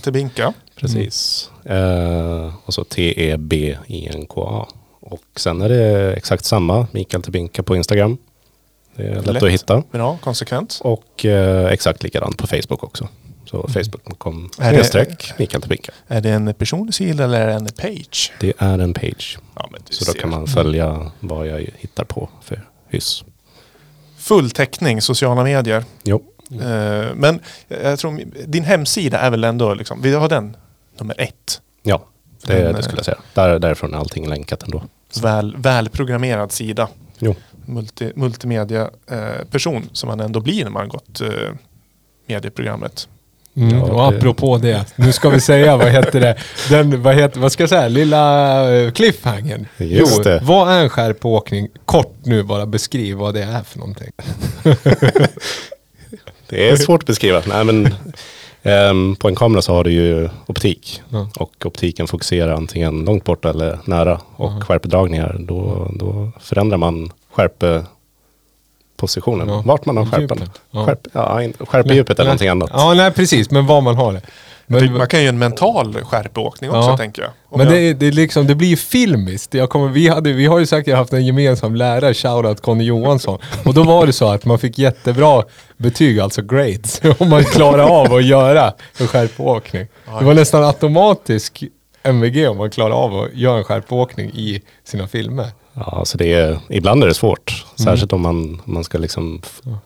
Tebinka. Precis. Eh, och så E T-E-B-I-N-K-A. Och sen är det exakt samma, Mikael Tebinka på Instagram. Det är lätt, Lätt. att hitta. Bra, konsekvent. Och eh, exakt likadant på Facebook också. Så facebook.com Är det- snedstreck Mikael Tebinka. Är det en personlig sida eller är det en page? Det är en page. Ja, Så då kan man följa vad jag hittar på för hyss. Full täckning, sociala medier. Jo, Eh, men jag tror din hemsida är väl ändå, liksom, vi har den nummer ett. ja, det, Men, det skulle jag säga. Där, därifrån är allting länkat ändå. Väl, välprogrammerad sida. Jo. Multi, multimedia eh, person som man ändå blir när man har gått eh, medieprogrammet. Mm, Ja, och apropå det, nu ska vi säga, vad heter det? Den, vad, heter, vad ska jag säga, lilla uh, cliffhangern. Just jo, det. vad är en skärpåkning? Kort nu bara beskriv vad det är för någonting. Det är svårt att beskriva. Nej, men, ehm, på en kamera så har du ju optik. Ja. Och optiken fokuserar antingen långt bort eller nära. Och skärpedragningar, då, då förändrar man skärpepositionen. Ja. Vart man har skärpan. Djupet. Ja. Skärp, ja, in- skärpedjupet eller någonting annat. Ja, nej precis, men var man har det. Men, man kan ju en mental skärpeåkning också Ja. tänker jag. Om Men jag- det, det, liksom, det blir ju filmiskt. Jag kommer, vi, hade, vi har ju säkert haft en gemensam lärare, shoutout Conny Johansson. Och då var det så att man fick jättebra betyg, alltså grades, om man klarade av att göra en skärpåkning. Det var nästan automatisk MVG om man klarade av att göra en skärpåkning i sina filmer. Ja, så det är, ibland är det svårt. Särskilt om man, om man ska liksom...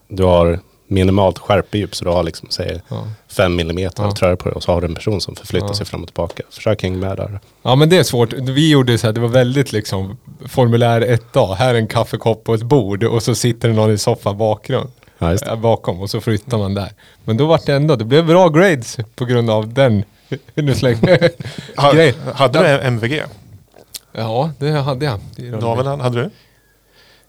Du har minimalt skärpedjup så du har liksom, säg, Ja. fem millimeter Ja. att röra på det och så har du en person som förflyttar Ja. sig fram och tillbaka. Försök hänga med där. Ja men det är svårt. Vi gjorde så här, det var väldigt liksom formulär 1A. Här är en kaffekopp på ett bord och så sitter det någon i soffan bakgrund. Ja, just det. äh, bakom och så flyttar man där. Men då var det ändå, det blev bra grades på grund av den nu slänger hade du MVG? Ja, det hade jag. David, hade du?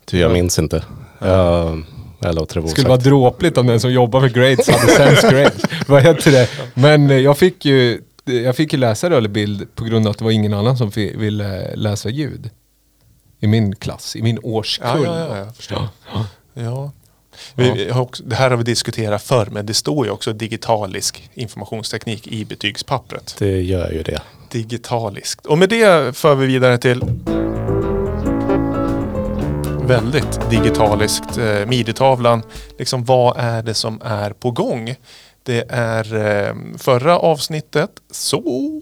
Du, jag minns inte. Jag, jag låter det vara skulle vara dråpligt om den som jobbar med grades hade sämst grades. Vad heter det? Men eh, jag fick ju jag fick ju läsa rörlig bild på grund av att det var ingen annan som ville läsa ljud. I min klass, i min årskull. Ja, ja, ja, jag förstår. Ja. Vi, vi också, det här har vi diskuterat förr, men det står ju också digitalisk informationsteknik i betygspappret. Det gör ju det. Digitaliskt. Och med det för vi vidare till väldigt digitaliskt. Eh, Midi-tavlan. Liksom vad är det som är på gång? Det är eh, förra avsnittet så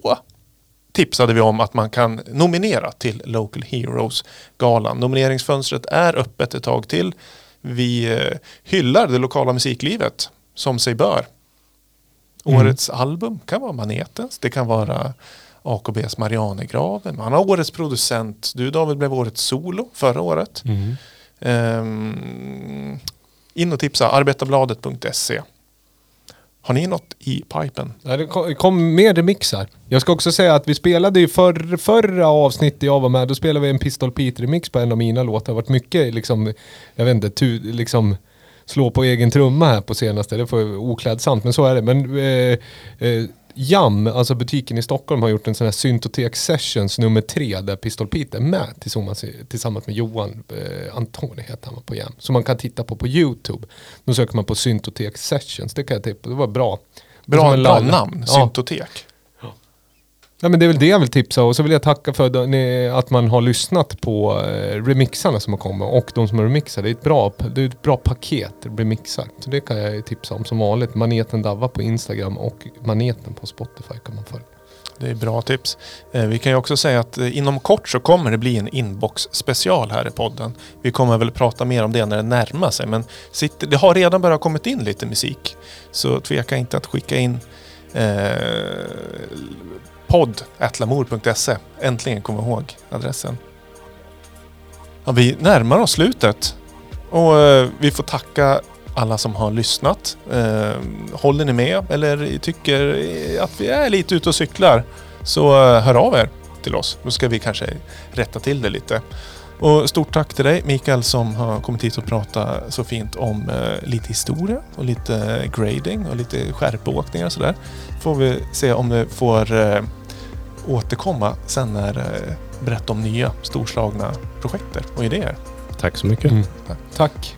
tipsade vi om att man kan nominera till Local Heroes-galan. Nomineringsfönstret är öppet ett tag till. Vi eh, hyllar det lokala musiklivet som sig bör. Årets album kan vara Manetens, det kan vara AKBs Marianegraven. Man har årets producent. Du David blev årets solo förra året. Ehm, in och tipsa, arbetarbladet.se. Har ni något i pipen? Ja, det kom, kom mer remixar. Jag ska också säga att vi spelade ju förr, förra avsnittet jag var med, då spelade vi en Pistol Pete-remix på en av mina låtar. Det har varit mycket liksom, jag vet inte, tu, liksom slå på egen trumma här på senaste. Det får oklädsamt, men så är det. Men eh, eh, Jam, alltså butiken i Stockholm, har gjort en sån här Syntotek Sessions nummer tre där Pistol Pete är med tillsammans, tillsammans med Johan eh, Antoni heter han på Jam. Som man kan titta på på YouTube. Då söker man på Syntotek Sessions, det kan jag tippa, det var bra. Bra, bra namn. Syntotek. Ja men det är väl det jag vill tipsa och så vill jag tacka för att man har lyssnat på eh, remixarna som har kommit och de som har remixat. Det är ett bra, det är ett bra paket remixar. Så det kan jag tipsa om som vanligt. Maneten Davva på Instagram och Maneten på Spotify kan man följa. Det är bra tips. Eh, vi kan ju också säga att eh, inom kort så kommer det bli en inbox special här i podden. Vi kommer väl prata mer om det när det närmar sig. Men det har redan börjat kommit in lite musik. Så tveka inte att skicka in eh, podd.lamour.se. Äntligen kom ihåg adressen. Ja, vi närmar oss slutet. Och eh, vi får tacka alla som har lyssnat. Eh, håller ni med eller tycker att vi är lite ute och cyklar så eh, hör av er till oss. Då ska vi kanske rätta till det lite. Och stort tack till dig Mikael som har kommit hit och pratat så fint om eh, lite historia och lite grading och lite skärpåkningar och sådär. Får vi se om vi får eh, återkomma sen när eh, berätta om nya storslagna projekter och idéer. Tack så mycket. Mm. Tack.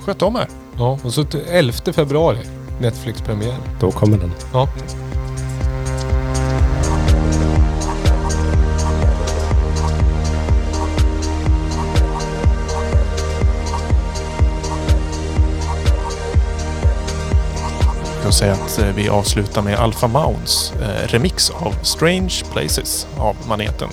Sköt om er! Ja, och så till 11 februari, Netflix-premiär. Då kommer den. Ja. Kan säga att eh, vi avslutar med Alpha Mounds eh, remix av Strange Places av Maneten.